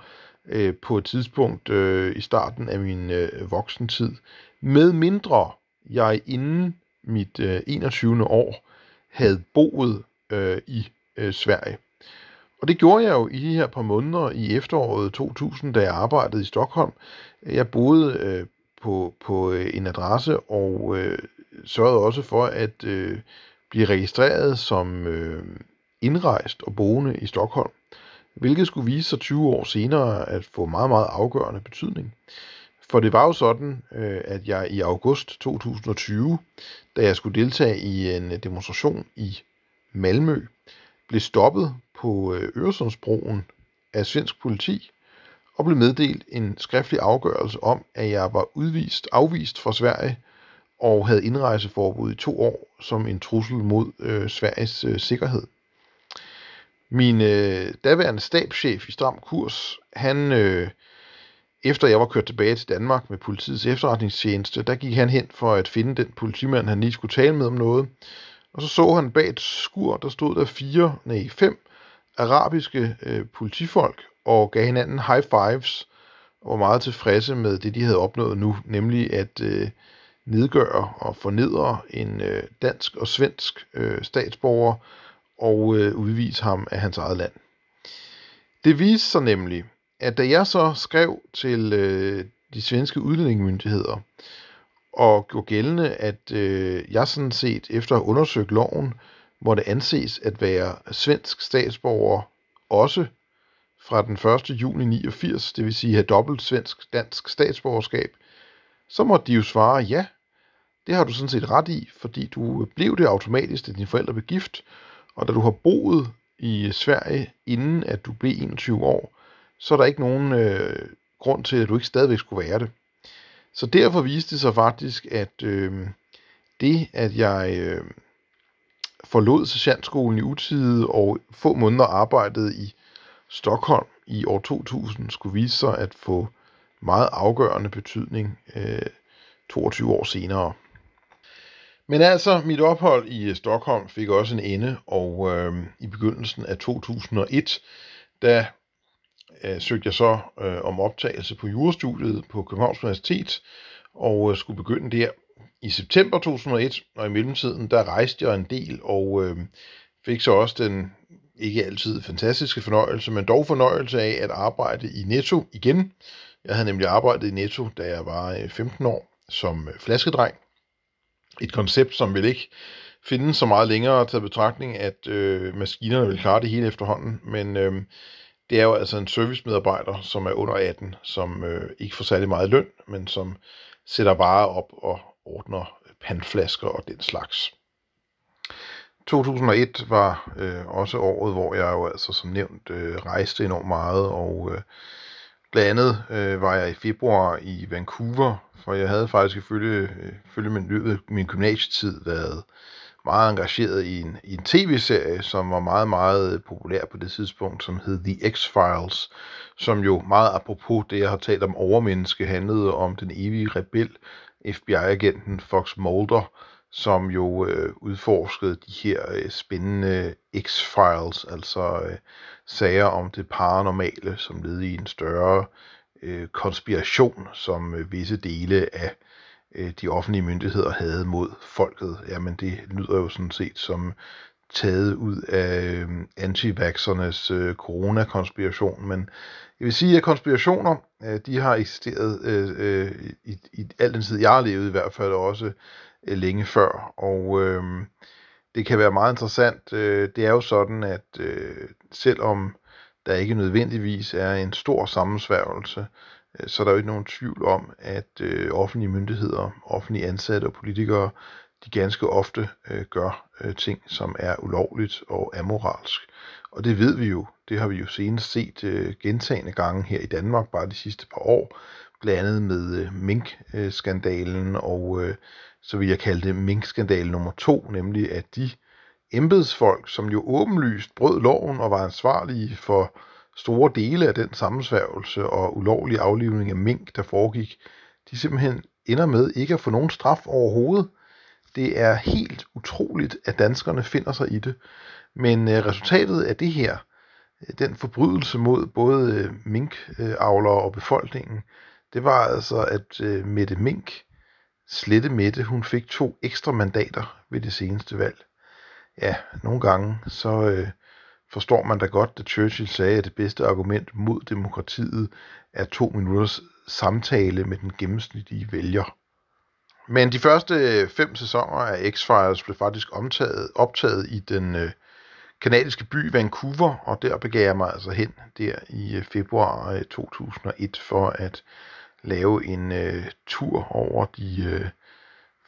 [SPEAKER 1] øh, på et tidspunkt øh, i starten af min øh, voksentid, med mindre jeg inden mit øh, 21. år havde boet øh, i øh, Sverige. Og det gjorde jeg jo i de her par måneder i efteråret 2000, da jeg arbejdede i Stockholm. Jeg boede øh, på, på øh, en adresse og øh, sørgede også for at øh, blive registreret som øh, indrejst og boende i Stockholm, hvilket skulle vise sig 20 år senere at få meget, meget afgørende betydning. For det var jo sådan, øh, at jeg i august 2020, da jeg skulle deltage i en demonstration i Malmø, blev stoppet på øh, Øresundsbroen af svensk politi og blev meddelt en skriftlig afgørelse om, at jeg var udvist, afvist fra Sverige og havde indrejseforbud i to år som en trussel mod øh, Sveriges øh, sikkerhed. Min øh, daværende stabschef i Stram Kurs, han, øh, efter jeg var kørt tilbage til Danmark med politiets efterretningstjeneste, der gik han hen for at finde den politimand, han lige skulle tale med om noget. Og så så han bag et skur, der stod der fire, nej fem arabiske øh, politifolk og gav hinanden high fives og var meget tilfredse med det, de havde opnået nu, nemlig at øh, nedgøre og fornedre en øh, dansk og svensk øh, statsborger og øh, udvise ham af hans eget land. Det viste sig nemlig, at da jeg så skrev til øh, de svenske udlændingemyndigheder og gjorde gældende, at øh, jeg sådan set efter at have undersøgt loven, måtte anses at være svensk statsborger også fra den 1. juni 89, det vil sige have dobbelt svensk dansk statsborgerskab, så måtte de jo svare ja, det har du sådan set ret i, fordi du blev det automatisk, da dine forældre blev gift, og da du har boet i Sverige, inden at du blev 21 år, så er der ikke nogen øh, grund til, at du ikke stadigvæk skulle være det. Så derfor viste det sig faktisk, at øh, det, at jeg øh, forlod sergeantskolen i utide og få måneder arbejdede i Stockholm i år 2000, skulle vise sig at få meget afgørende betydning øh, 22 år senere. Men altså, mit ophold i øh, Stockholm fik også en ende, og øh, i begyndelsen af 2001, der øh, søgte jeg så øh, om optagelse på jurastudiet på Københavns Universitet, og øh, skulle begynde der i september 2001, og i mellemtiden, der rejste jeg en del, og øh, fik så også den ikke altid fantastiske fornøjelse, men dog fornøjelse af at arbejde i Netto igen. Jeg havde nemlig arbejdet i Netto, da jeg var øh, 15 år, som øh, flaskedreng, et koncept, som vil ikke finde så meget længere til betragtning, at øh, maskinerne vil klare det hele efterhånden, men øh, det er jo altså en servicemedarbejder, som er under 18, som øh, ikke får særlig meget løn, men som sætter varer op og ordner pandflasker og den slags. 2001 var øh, også året, hvor jeg jo altså som nævnt øh, rejste enormt meget, og øh, blandt andet øh, var jeg i februar i Vancouver for jeg havde faktisk ifølge, øh, ifølge min, løbet min gymnasietid været meget engageret i en, i en tv-serie, som var meget, meget øh, populær på det tidspunkt, som hed The X-Files, som jo meget apropos det, jeg har talt om overmenneske, handlede om den evige rebel, FBI-agenten Fox Mulder, som jo øh, udforskede de her øh, spændende X-Files, altså øh, sager om det paranormale, som led i en større øh, konspiration, som øh, visse dele af øh, de offentlige myndigheder havde mod folket. Jamen det lyder jo sådan set som taget ud af øh, antivaxernes øh, coronakonspiration, men jeg vil sige, at konspirationer, øh, de har eksisteret øh, øh, i, i al den tid, jeg har levet i hvert fald også øh, længe før, og øh, det kan være meget interessant. Øh, det er jo sådan, at øh, selvom der ikke nødvendigvis er en stor sammensværgelse, øh, så der er jo ikke nogen tvivl om, at øh, offentlige myndigheder, offentlige ansatte og politikere, de ganske ofte øh, gør øh, ting, som er ulovligt og amoralsk. Og det ved vi jo. Det har vi jo senest set øh, gentagende gange her i Danmark bare de sidste par år. Blandt andet med øh, mink-skandalen og øh, så vil jeg kalde det minkskandal nummer to, nemlig at de embedsfolk, som jo åbenlyst brød loven og var ansvarlige for store dele af den sammensværgelse og ulovlig aflivning af mink, der foregik, de simpelthen ender med ikke at få nogen straf overhovedet. Det er helt utroligt, at danskerne finder sig i det. Men øh, resultatet af det her, øh, den forbrydelse mod både øh, minkavlere og befolkningen, det var altså, at øh, Mette Mink, Slette Mette, hun fik to ekstra mandater ved det seneste valg. Ja, nogle gange så øh, forstår man da godt, at Churchill sagde, at det bedste argument mod demokratiet er to minutters samtale med den gennemsnitlige vælger. Men de første øh, fem sæsoner af X-Files blev faktisk omtaget, optaget i den øh, kanadiske by Vancouver, og der begav jeg mig altså hen der i øh, februar øh, 2001 for at lave en øh, tur over de øh,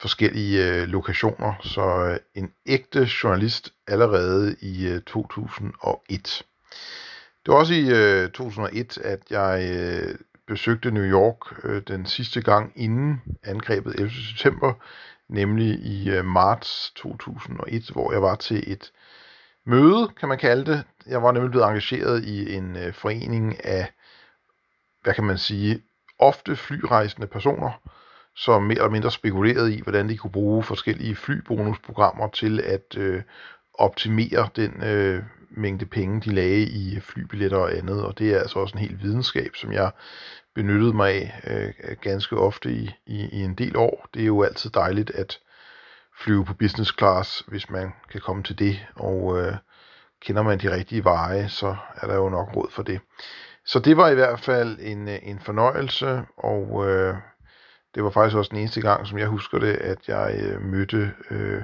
[SPEAKER 1] forskellige øh, lokationer, så øh, en ægte journalist allerede i øh, 2001. Det var også i øh, 2001, at jeg øh, besøgte New York øh, den sidste gang inden angrebet 11. september, nemlig i øh, marts 2001, hvor jeg var til et møde, kan man kalde det. Jeg var nemlig blevet engageret i en øh, forening af, hvad kan man sige, ofte flyrejsende personer, som mere eller mindre spekulerede i, hvordan de kunne bruge forskellige flybonusprogrammer til at øh, optimere den øh, mængde penge, de lagde i flybilletter og andet. Og det er altså også en helt videnskab, som jeg benyttede mig af øh, ganske ofte i, i, i en del år. Det er jo altid dejligt at flyve på business class, hvis man kan komme til det, og øh, kender man de rigtige veje, så er der jo nok råd for det. Så det var i hvert fald en, øh, en fornøjelse, og øh, det var faktisk også den eneste gang, som jeg husker det, at jeg øh, mødte øh,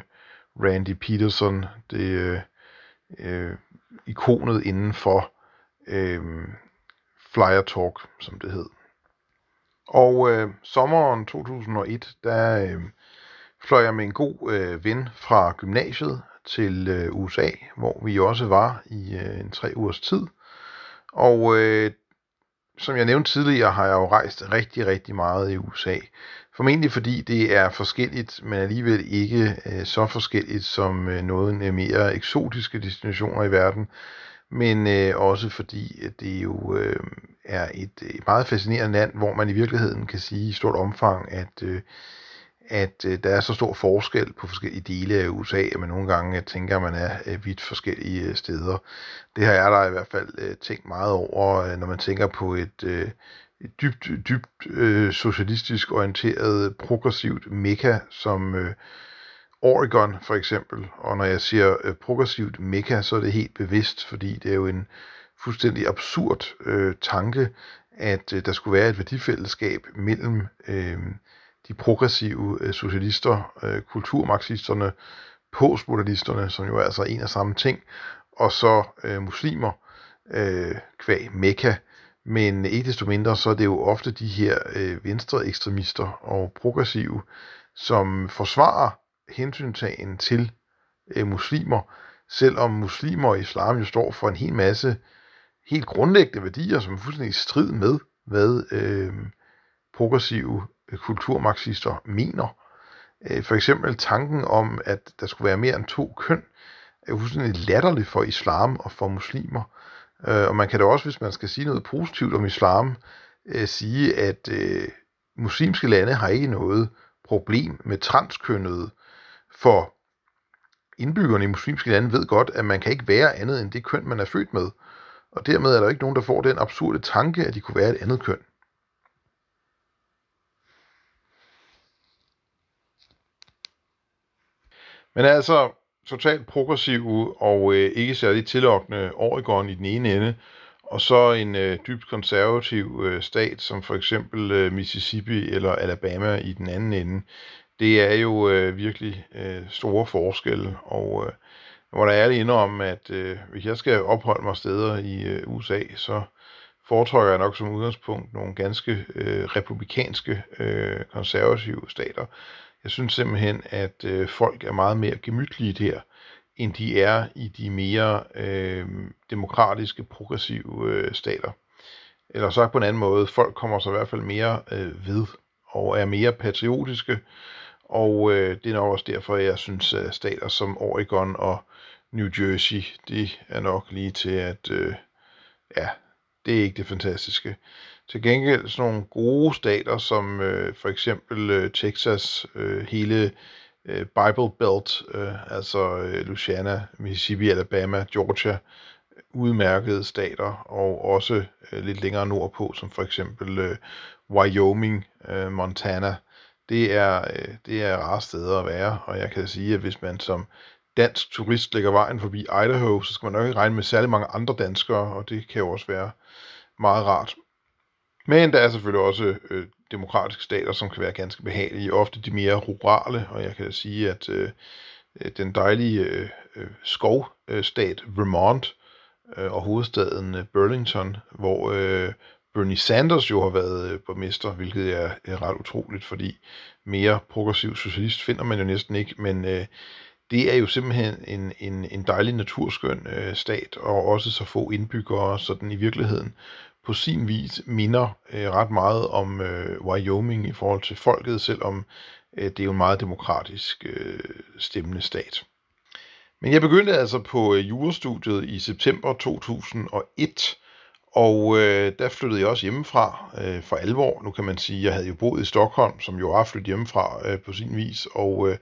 [SPEAKER 1] Randy Peterson, det øh, øh, ikonet inden for øh, Flyer Talk, som det hed. Og øh, sommeren 2001, der øh, fløj jeg med en god øh, ven fra gymnasiet til øh, USA, hvor vi også var i øh, en tre ugers tid. Og øh, som jeg nævnte tidligere, har jeg jo rejst rigtig, rigtig meget i USA. Formentlig fordi det er forskelligt, men alligevel ikke øh, så forskelligt som øh, noget mere eksotiske destinationer i verden. Men øh, også fordi at det jo øh, er et, et meget fascinerende land, hvor man i virkeligheden kan sige i stort omfang, at øh, at øh, der er så stor forskel på forskellige dele af USA, at man nogle gange øh, tænker, at man er øh, vidt forskellige øh, steder. Det har jeg der i hvert fald øh, tænkt meget over, øh, når man tænker på et, øh, et dybt, dybt øh, socialistisk orienteret, progressivt mekka som øh, Oregon for eksempel. Og når jeg siger øh, progressivt mekka, så er det helt bevidst, fordi det er jo en fuldstændig absurd øh, tanke, at øh, der skulle være et værdifællesskab mellem øh, de progressive øh, socialister, øh, kulturmarxisterne, postmodernisterne, som jo er altså en og samme ting, og så øh, muslimer, øh, kvæg Mekka. Men ikke desto mindre, så er det jo ofte de her øh, venstre ekstremister og progressive, som forsvarer hensyntagen til øh, muslimer, selvom muslimer og islam jo står for en hel masse helt grundlæggende værdier, som er fuldstændig i strid med, hvad øh, progressive kulturmarxister mener. Øh, for eksempel tanken om, at der skulle være mere end to køn, er jo fuldstændig latterligt for islam og for muslimer. Øh, og man kan da også, hvis man skal sige noget positivt om islam, øh, sige, at øh, muslimske lande har ikke noget problem med transkønnede, for indbyggerne i muslimske lande ved godt, at man kan ikke være andet end det køn, man er født med. Og dermed er der ikke nogen, der får den absurde tanke, at de kunne være et andet køn. Men altså, totalt progressive og øh, ikke særlig tillokkende Oregon i den ene ende, og så en øh, dybt konservativ øh, stat som for eksempel øh, Mississippi eller Alabama i den anden ende. Det er jo øh, virkelig øh, store forskelle, og øh, hvor der er det om, at øh, hvis jeg skal opholde mig steder i øh, USA, så foretrækker jeg nok som udgangspunkt nogle ganske øh, republikanske øh, konservative stater. Jeg synes simpelthen, at øh, folk er meget mere gemytlige der, end de er i de mere øh, demokratiske, progressive øh, stater. Eller sagt på en anden måde, folk kommer så i hvert fald mere øh, ved og er mere patriotiske, og øh, det er nok også derfor, jeg synes, at stater som Oregon og New Jersey, de er nok lige til at, øh, ja, det er ikke det fantastiske. Til gengæld sådan nogle gode stater som øh, for eksempel øh, Texas, øh, hele øh, Bible Belt, øh, altså øh, Louisiana, Mississippi, Alabama, Georgia, øh, udmærkede stater, og også øh, lidt længere nordpå, som for eksempel øh, Wyoming, øh, Montana. Det er, øh, det er rare steder at være, og jeg kan sige, at hvis man som dansk turist lægger vejen forbi Idaho, så skal man nok ikke regne med særlig mange andre danskere, og det kan jo også være meget rart. Men der er selvfølgelig også øh, demokratiske stater, som kan være ganske behagelige, ofte de mere rurale, og jeg kan sige, at øh, øh den dejlige øh, øh, skovstat Vermont øh, og hovedstaden øh, Burlington, hvor øh, Bernie Sanders jo har været øh, borgmester, hvilket er, er ret utroligt, fordi mere progressiv socialist finder man jo næsten ikke, men øh, det er jo simpelthen en, en, en dejlig naturskøn øh, stat, og også så få indbyggere, så den i virkeligheden på sin vis minder øh, ret meget om øh, Wyoming i forhold til folket, selvom øh, det er jo en meget demokratisk øh, stemmende stat. Men jeg begyndte altså på øh, jurastudiet i september 2001, og øh, der flyttede jeg også hjemmefra øh, for alvor. Nu kan man sige, jeg havde jo boet i Stockholm, som jo var flyttet hjemmefra øh, på sin vis, og øh,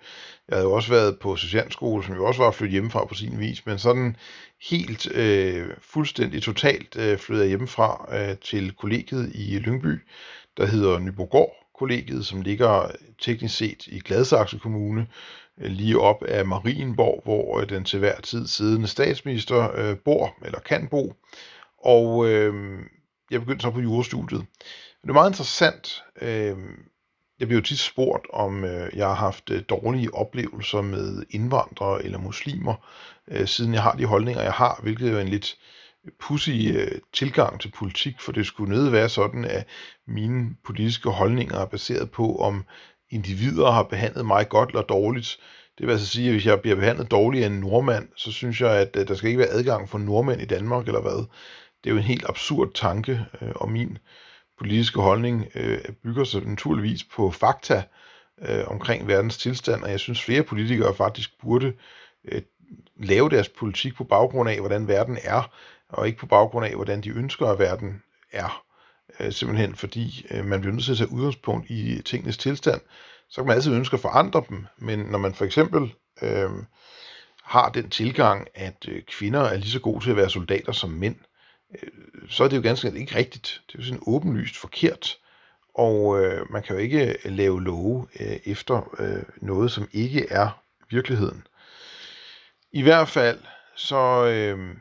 [SPEAKER 1] jeg havde jo også været på socialskole, som jo også var flyttet hjemmefra på sin vis, men sådan helt øh, fuldstændig totalt øh, flyttede jeg hjemmefra øh, til kollegiet i Lyngby, der hedder Nyborgård kollegiet, som ligger øh, teknisk set i Gladsaxe Kommune, øh, lige op af Marienborg, hvor øh, den til hver tid siddende statsminister øh, bor eller kan bo. Og øh, jeg begyndte så på jurastudiet. Det er meget interessant. Øh, jeg bliver jo tit spurgt, om øh, jeg har haft øh, dårlige oplevelser med indvandrere eller muslimer, øh, siden jeg har de holdninger, jeg har, hvilket er en lidt pussy øh, tilgang til politik, for det skulle nødt være sådan, at mine politiske holdninger er baseret på, om individer har behandlet mig godt eller dårligt. Det vil altså sige, at hvis jeg bliver behandlet dårligt af en nordmand, så synes jeg, at øh, der skal ikke være adgang for nordmænd i Danmark eller hvad. Det er jo en helt absurd tanke, øh, og min politiske holdning øh, bygger sig naturligvis på fakta øh, omkring verdens tilstand, og jeg synes flere politikere faktisk burde øh, lave deres politik på baggrund af, hvordan verden er, og ikke på baggrund af, hvordan de ønsker, at verden er. Øh, simpelthen fordi øh, man bliver nødt til at tage udgangspunkt i tingenes tilstand. Så kan man altid ønske at forandre dem, men når man for eksempel øh, har den tilgang, at øh, kvinder er lige så gode til at være soldater som mænd, øh, Øh, så er det jo ganske ikke rigtigt. Det er jo sådan åbenlyst forkert. Og øh, man kan jo ikke øh, lave love øh, efter øh, noget, som ikke er virkeligheden. I hvert fald så øh,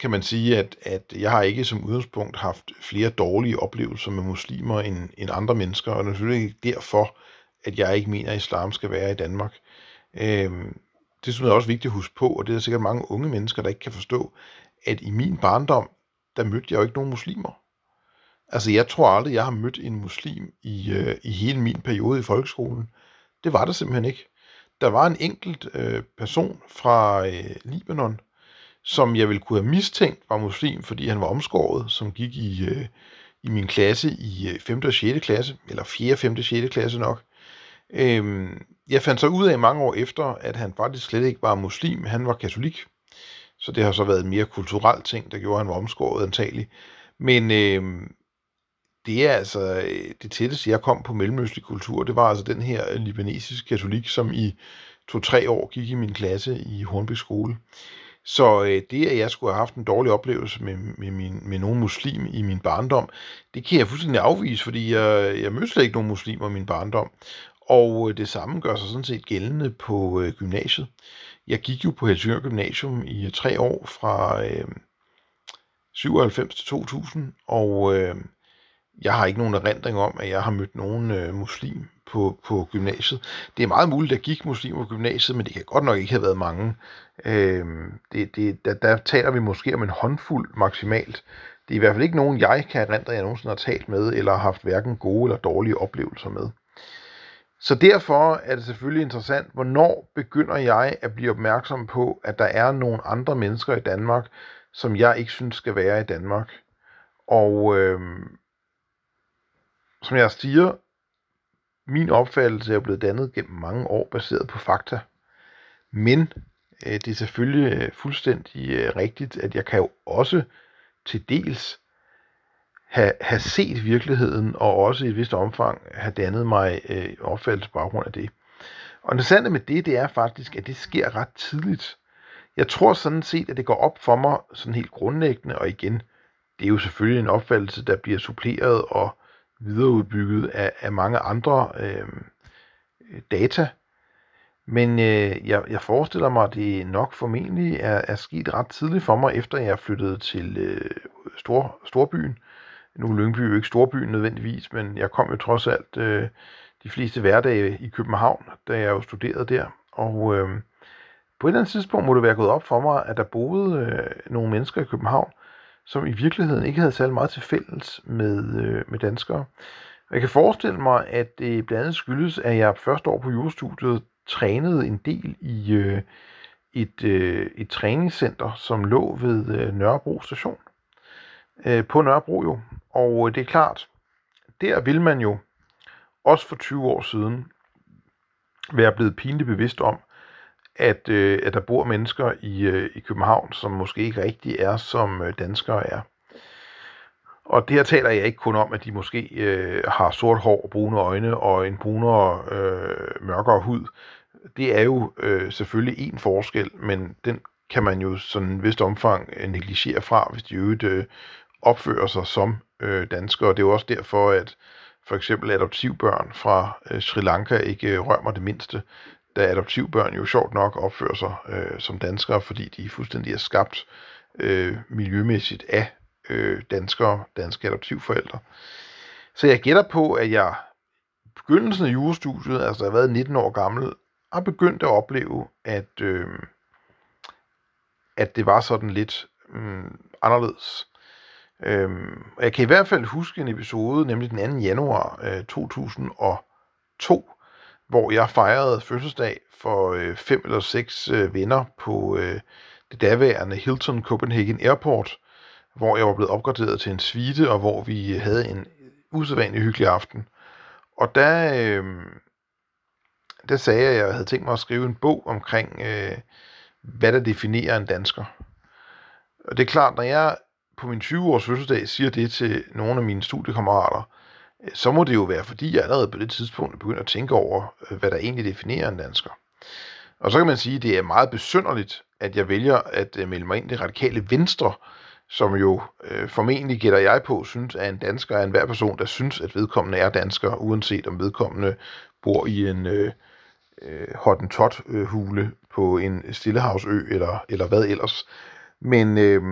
[SPEAKER 1] kan man sige, at, at jeg har ikke som udgangspunkt haft flere dårlige oplevelser med muslimer end, end andre mennesker, og det er selvfølgelig ikke derfor, at jeg ikke mener, at islam skal være i Danmark. Øh, det synes jeg er også vigtigt at huske på, og det er der sikkert mange unge mennesker, der ikke kan forstå, at i min barndom, der mødte jeg jo ikke nogen muslimer. Altså, jeg tror aldrig, jeg har mødt en muslim i, øh, i hele min periode i folkeskolen. Det var der simpelthen ikke. Der var en enkelt øh, person fra øh, Libanon, som jeg ville kunne have mistænkt var muslim, fordi han var omskåret, som gik i, øh, i min klasse i øh, 5. Og 6. klasse, eller 4. 5. og 6. klasse nok. Øhm, jeg fandt så ud af mange år efter, at han faktisk slet ikke var muslim, han var katolik. Så det har så været en mere kulturel ting, der gjorde, at han var omskåret antagelig. Men øh, det er altså øh, det tætteste, jeg kom på mellemøstlig kultur. Det var altså den her øh, libanesiske katolik, som i to-tre år gik i min klasse i Hornbæk skole. Så øh, det, at jeg skulle have haft en dårlig oplevelse med, med, min, med nogen muslim i min barndom, det kan jeg fuldstændig afvise, fordi jeg, jeg mødte slet ikke nogen muslimer i min barndom. Og øh, det samme gør sig sådan set gældende på øh, gymnasiet jeg gik jo på Helsingør Gymnasium i tre år fra øh, 97 til 2000, og øh, jeg har ikke nogen erindring om, at jeg har mødt nogen øh, muslim på, på gymnasiet. Det er meget muligt, at der gik muslimer på gymnasiet, men det kan godt nok ikke have været mange. Øh, det, det, der, der taler vi måske om en håndfuld maksimalt. Det er i hvert fald ikke nogen, jeg kan erindre, jeg nogensinde har talt med, eller har haft hverken gode eller dårlige oplevelser med. Så derfor er det selvfølgelig interessant, hvornår begynder jeg at blive opmærksom på, at der er nogle andre mennesker i Danmark, som jeg ikke synes skal være i Danmark. Og øh, som jeg siger, min opfattelse er blevet dannet gennem mange år baseret på fakta. Men øh, det er selvfølgelig øh, fuldstændig øh, rigtigt, at jeg kan jo også til dels have, have set virkeligheden, og også i et vist omfang have dannet mig øh, opfattelse på baggrund af det. Og interessant med det, det er faktisk, at det sker ret tidligt. Jeg tror sådan set, at det går op for mig sådan helt grundlæggende, og igen, det er jo selvfølgelig en opfattelse, der bliver suppleret og videreudbygget af, af mange andre øh, data. Men øh, jeg, jeg forestiller mig, at det nok formentlig er, er sket ret tidligt for mig, efter jeg flyttede til øh, stor, Storbyen. Nu er Lyngby jo ikke Storbyen nødvendigvis, men jeg kom jo trods alt øh, de fleste hverdage i København, da jeg jo studerede der. Og øh, på et eller andet tidspunkt må det være gået op for mig, at der boede øh, nogle mennesker i København, som i virkeligheden ikke havde særlig meget til fælles med, øh, med danskere. Og jeg kan forestille mig, at det blandt andet skyldes, at jeg første år på jurastudiet trænede en del i øh, et, øh, et træningscenter, som lå ved øh, Nørrebro station. Øh, på Nørrebro jo. Og øh, det er klart, der vil man jo også for 20 år siden være blevet pinligt bevidst om, at, øh, at der bor mennesker i, øh, i København, som måske ikke rigtig er, som øh, danskere er. Og det her taler jeg ikke kun om, at de måske øh, har sort hår, og brune øjne og en brunere, øh, mørkere hud. Det er jo øh, selvfølgelig en forskel, men den kan man jo sådan en vist omfang øh, negligere fra, hvis de øvrigt øh, opfører sig som øh, danskere. Det er jo også derfor, at for eksempel adoptivbørn fra øh, Sri Lanka ikke øh, rører mig det mindste da adoptivbørn jo sjovt nok opfører sig øh, som danskere, fordi de fuldstændig er skabt øh, miljømæssigt af øh, danskere, danske adoptivforældre. Så jeg gætter på, at jeg begyndelsen af jurestudiet, altså jeg har været 19 år gammel, har begyndt at opleve, at, øh, at det var sådan lidt øh, anderledes. Øhm, og jeg kan i hvert fald huske en episode, nemlig den 2. januar øh, 2002, hvor jeg fejrede fødselsdag for øh, fem eller seks øh, venner på øh, det daværende Hilton Copenhagen Airport, hvor jeg var blevet opgraderet til en suite, og hvor vi øh, havde en usædvanlig hyggelig aften. Og der, øh, der sagde jeg, at jeg havde tænkt mig at skrive en bog omkring, øh, hvad der definerer en dansker. Og det er klart, når jeg på min 20-års fødselsdag siger det til nogle af mine studiekammerater, så må det jo være, fordi jeg allerede på det tidspunkt begynder at tænke over, øh, hvad der egentlig definerer en dansker. Og så kan man sige, at det er meget besynderligt, at jeg vælger at øh, melde mig ind i det radikale venstre, som jo øh, formentlig gætter jeg på, synes, at en dansker er enhver person, der synes, at vedkommende er dansker, uanset om vedkommende bor i en øh, øh, hottentot-hule øh, på en stillehavsø, eller, eller hvad ellers. Men øh,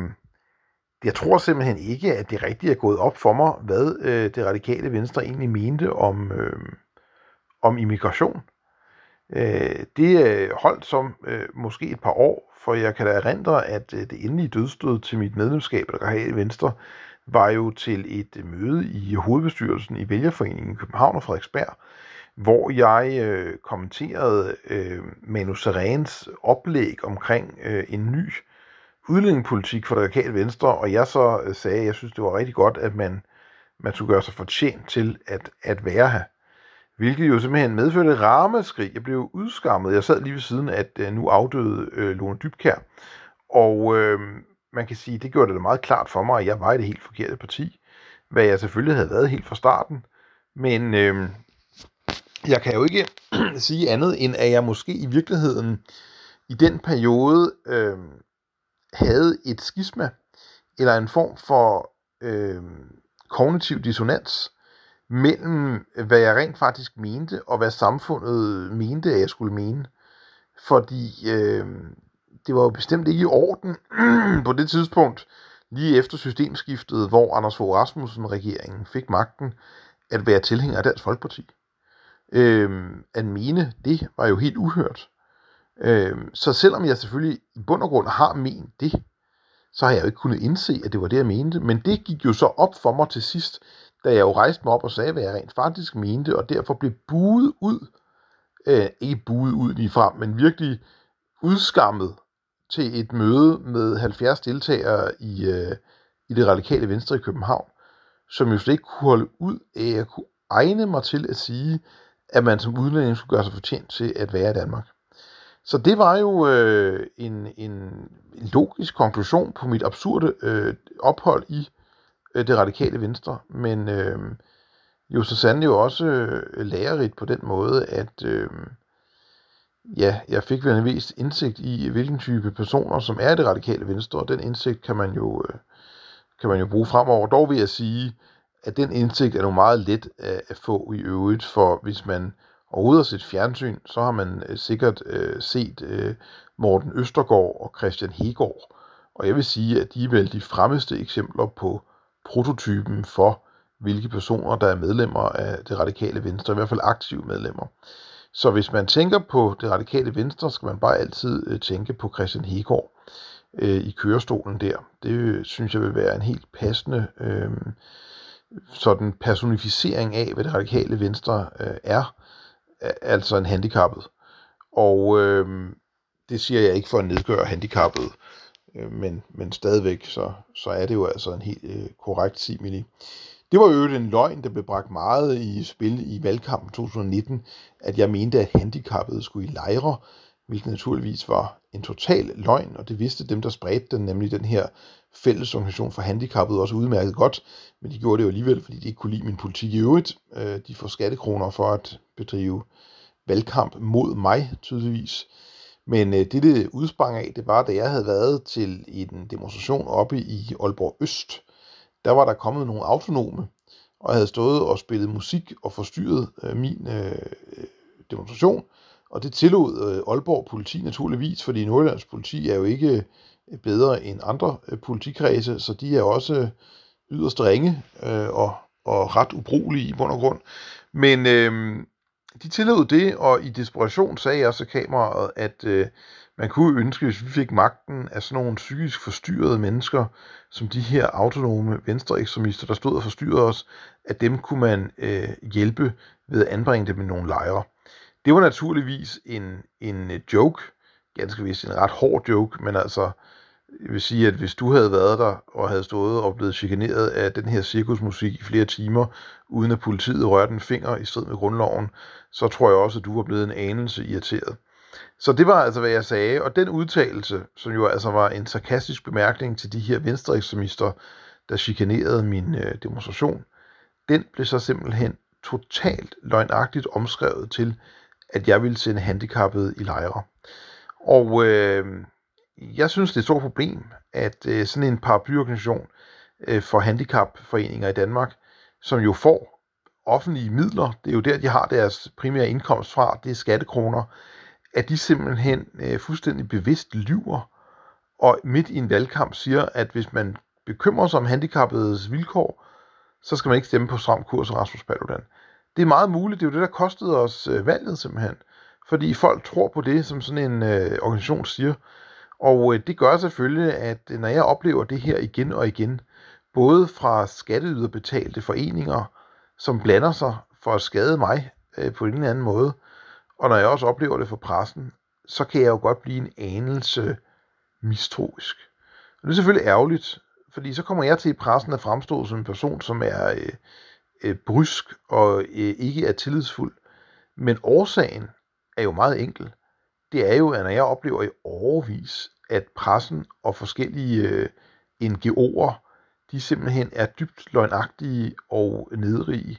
[SPEAKER 1] jeg tror simpelthen ikke, at det rigtigt er gået op for mig, hvad øh, det radikale venstre egentlig mente om, øh, om immigration. Øh, det øh, holdt som øh, måske et par år, for jeg kan da erindre, at øh, det endelige dødstød til mit medlemskab af det radikale venstre var jo til et øh, møde i hovedbestyrelsen i Vælgerforeningen København og Frederiksberg, hvor jeg øh, kommenterede øh, Manu Serens oplæg omkring øh, en ny udlændingepolitik for det radikale venstre, og jeg så øh, sagde, at jeg synes, det var rigtig godt, at man, man skulle gøre sig fortjent til at, at være her. Hvilket jo simpelthen medførte ramaskrig. Jeg blev udskammet. Jeg sad lige ved siden af at øh, nu afdøde øh, Lone Dybkær. Og øh, man kan sige, det gjorde det meget klart for mig, at jeg var i det helt forkerte parti. Hvad jeg selvfølgelig havde været helt fra starten. Men øh, jeg kan jo ikke sige andet, end at jeg måske i virkeligheden i den periode øh, havde et skisma, eller en form for øh, kognitiv dissonans, mellem hvad jeg rent faktisk mente, og hvad samfundet mente, at jeg skulle mene. fordi øh, det var jo bestemt ikke i orden på det tidspunkt, lige efter systemskiftet, hvor Anders Fogh Rasmussen-regeringen fik magten, at være tilhænger af Dansk Folkeparti. Øh, at mene det var jo helt uhørt. Øh, så selvom jeg selvfølgelig i bund og grund har ment det, så har jeg jo ikke kunnet indse, at det var det, jeg mente. Men det gik jo så op for mig til sidst, da jeg jo rejste mig op og sagde, hvad jeg rent faktisk mente, og derfor blev buet ud, øh, ikke buet ud lige frem, men virkelig udskammet til et møde med 70 deltagere i, øh, i det radikale venstre i København, som jo slet ikke kunne holde ud af at kunne egne mig til at sige, at man som udlænding skulle gøre sig fortjent til at være i Danmark. Så det var jo øh, en, en, en logisk konklusion på mit absurde øh, ophold i øh, det radikale venstre, men øh, jo så sandelig jo også øh, lærerigt på den måde, at øh, ja, jeg fik vel en vis indsigt i, hvilken type personer, som er det radikale venstre, og den indsigt kan man jo, øh, kan man jo bruge fremover. Dog vil jeg sige, at den indsigt er nu meget let at, at få i øvrigt, for hvis man overhovedet har set fjernsyn, så har man øh, sikkert øh, set øh, Morten Østergaard og Christian Hegård. Og jeg vil sige, at de er vel de fremmeste eksempler på prototypen for, hvilke personer, der er medlemmer af det radikale venstre, i hvert fald aktive medlemmer. Så hvis man tænker på det radikale venstre, skal man bare altid øh, tænke på Christian Hegård øh, i kørestolen der. Det øh, synes jeg vil være en helt passende øh, sådan personificering af, hvad det radikale venstre øh, er, altså en handicappet. Og øh, det siger jeg ikke for at nedgøre handicappet, øh, men, men stadigvæk så, så er det jo altså en helt øh, korrekt simili. Det var jo en løgn, der blev bragt meget i spil i valgkampen 2019, at jeg mente, at handicappede skulle i lejre, hvilket naturligvis var en total løgn, og det vidste dem, der spredte den, nemlig den her fællesorganisation for handicappede også udmærket godt, men de gjorde det jo alligevel, fordi de ikke kunne lide min politik i øvrigt. Øh, de får skattekroner for at bedrive valgkamp mod mig, tydeligvis. Men øh, det, det udsprang af, det var, da jeg havde været til en demonstration oppe i Aalborg Øst, der var der kommet nogle autonome, og havde stået og spillet musik og forstyrret øh, min øh, øh demonstration. Og det tillod øh, Aalborg politi naturligvis, fordi Nordjyllands politi er jo ikke øh, bedre end andre øh, politikredse, så de er også yderst ringe øh, og, og ret ubrugelige i bund og grund. Men øh, de tillod det, og i desperation sagde jeg så kameraet, at øh, man kunne ønske, hvis vi fik magten af sådan nogle psykisk forstyrrede mennesker, som de her autonome venstreekstremister, der stod og forstyrrede os, at dem kunne man øh, hjælpe ved at anbringe dem i nogle lejre. Det var naturligvis en, en øh, joke, ganske vist en ret hård joke, men altså, jeg vil sige, at hvis du havde været der og havde stået og blevet chikaneret af den her cirkusmusik i flere timer, uden at politiet rørte en finger i strid med grundloven, så tror jeg også, at du var blevet en anelse irriteret. Så det var altså, hvad jeg sagde, og den udtalelse, som jo altså var en sarkastisk bemærkning til de her venstreekstremister, der chikanerede min øh, demonstration, den blev så simpelthen totalt løgnagtigt omskrevet til, at jeg ville sende handicappede i lejre. Og øh, jeg synes, det er et stort problem, at øh, sådan en paraplyorganisation øh, for handicapforeninger i Danmark, som jo får offentlige midler, det er jo der, de har deres primære indkomst fra, det er skattekroner, at de simpelthen øh, fuldstændig bevidst lyver, og midt i en valgkamp siger, at hvis man bekymrer sig om handicappedes vilkår, så skal man ikke stemme på Stram Kurs og Rasmus Paludan. Det er meget muligt, det er jo det, der kostede os øh, valget simpelthen. Fordi folk tror på det, som sådan en øh, organisation siger. Og øh, det gør selvfølgelig, at øh, når jeg oplever det her igen og igen, både fra skatteyderbetalte foreninger, som blander sig for at skade mig øh, på en eller anden måde, og når jeg også oplever det fra pressen, så kan jeg jo godt blive en anelse mistroisk. Og det er selvfølgelig ærgerligt, fordi så kommer jeg til i pressen at fremstå som en person, som er øh, øh, brysk og øh, ikke er tillidsfuld. Men årsagen er jo meget enkel. Det er jo, at når jeg oplever i overvis, at pressen og forskellige øh, NGO'er, de simpelthen er dybt løgnagtige og nedrige,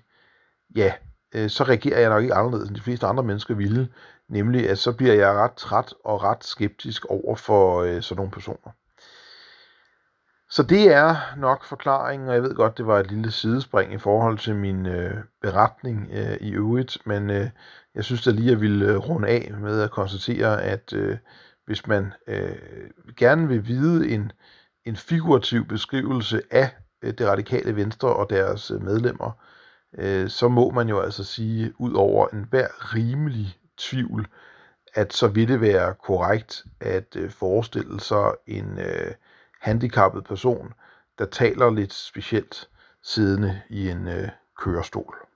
[SPEAKER 1] ja, øh, så reagerer jeg nok ikke anderledes end de fleste andre mennesker ville, nemlig at så bliver jeg ret træt og ret skeptisk over for øh, sådan nogle personer. Så det er nok forklaringen, og jeg ved godt, det var et lille sidespring i forhold til min øh, beretning øh, i øvrigt, men øh, jeg synes da lige, at jeg ville øh, runde af med at konstatere, at øh, hvis man øh, gerne vil vide en, en figurativ beskrivelse af øh, det radikale venstre og deres øh, medlemmer, øh, så må man jo altså sige, ud over enhver rimelig tvivl, at så vil det være korrekt at øh, forestille sig en øh, handicappet person, der taler lidt specielt siddende i en øh, kørestol.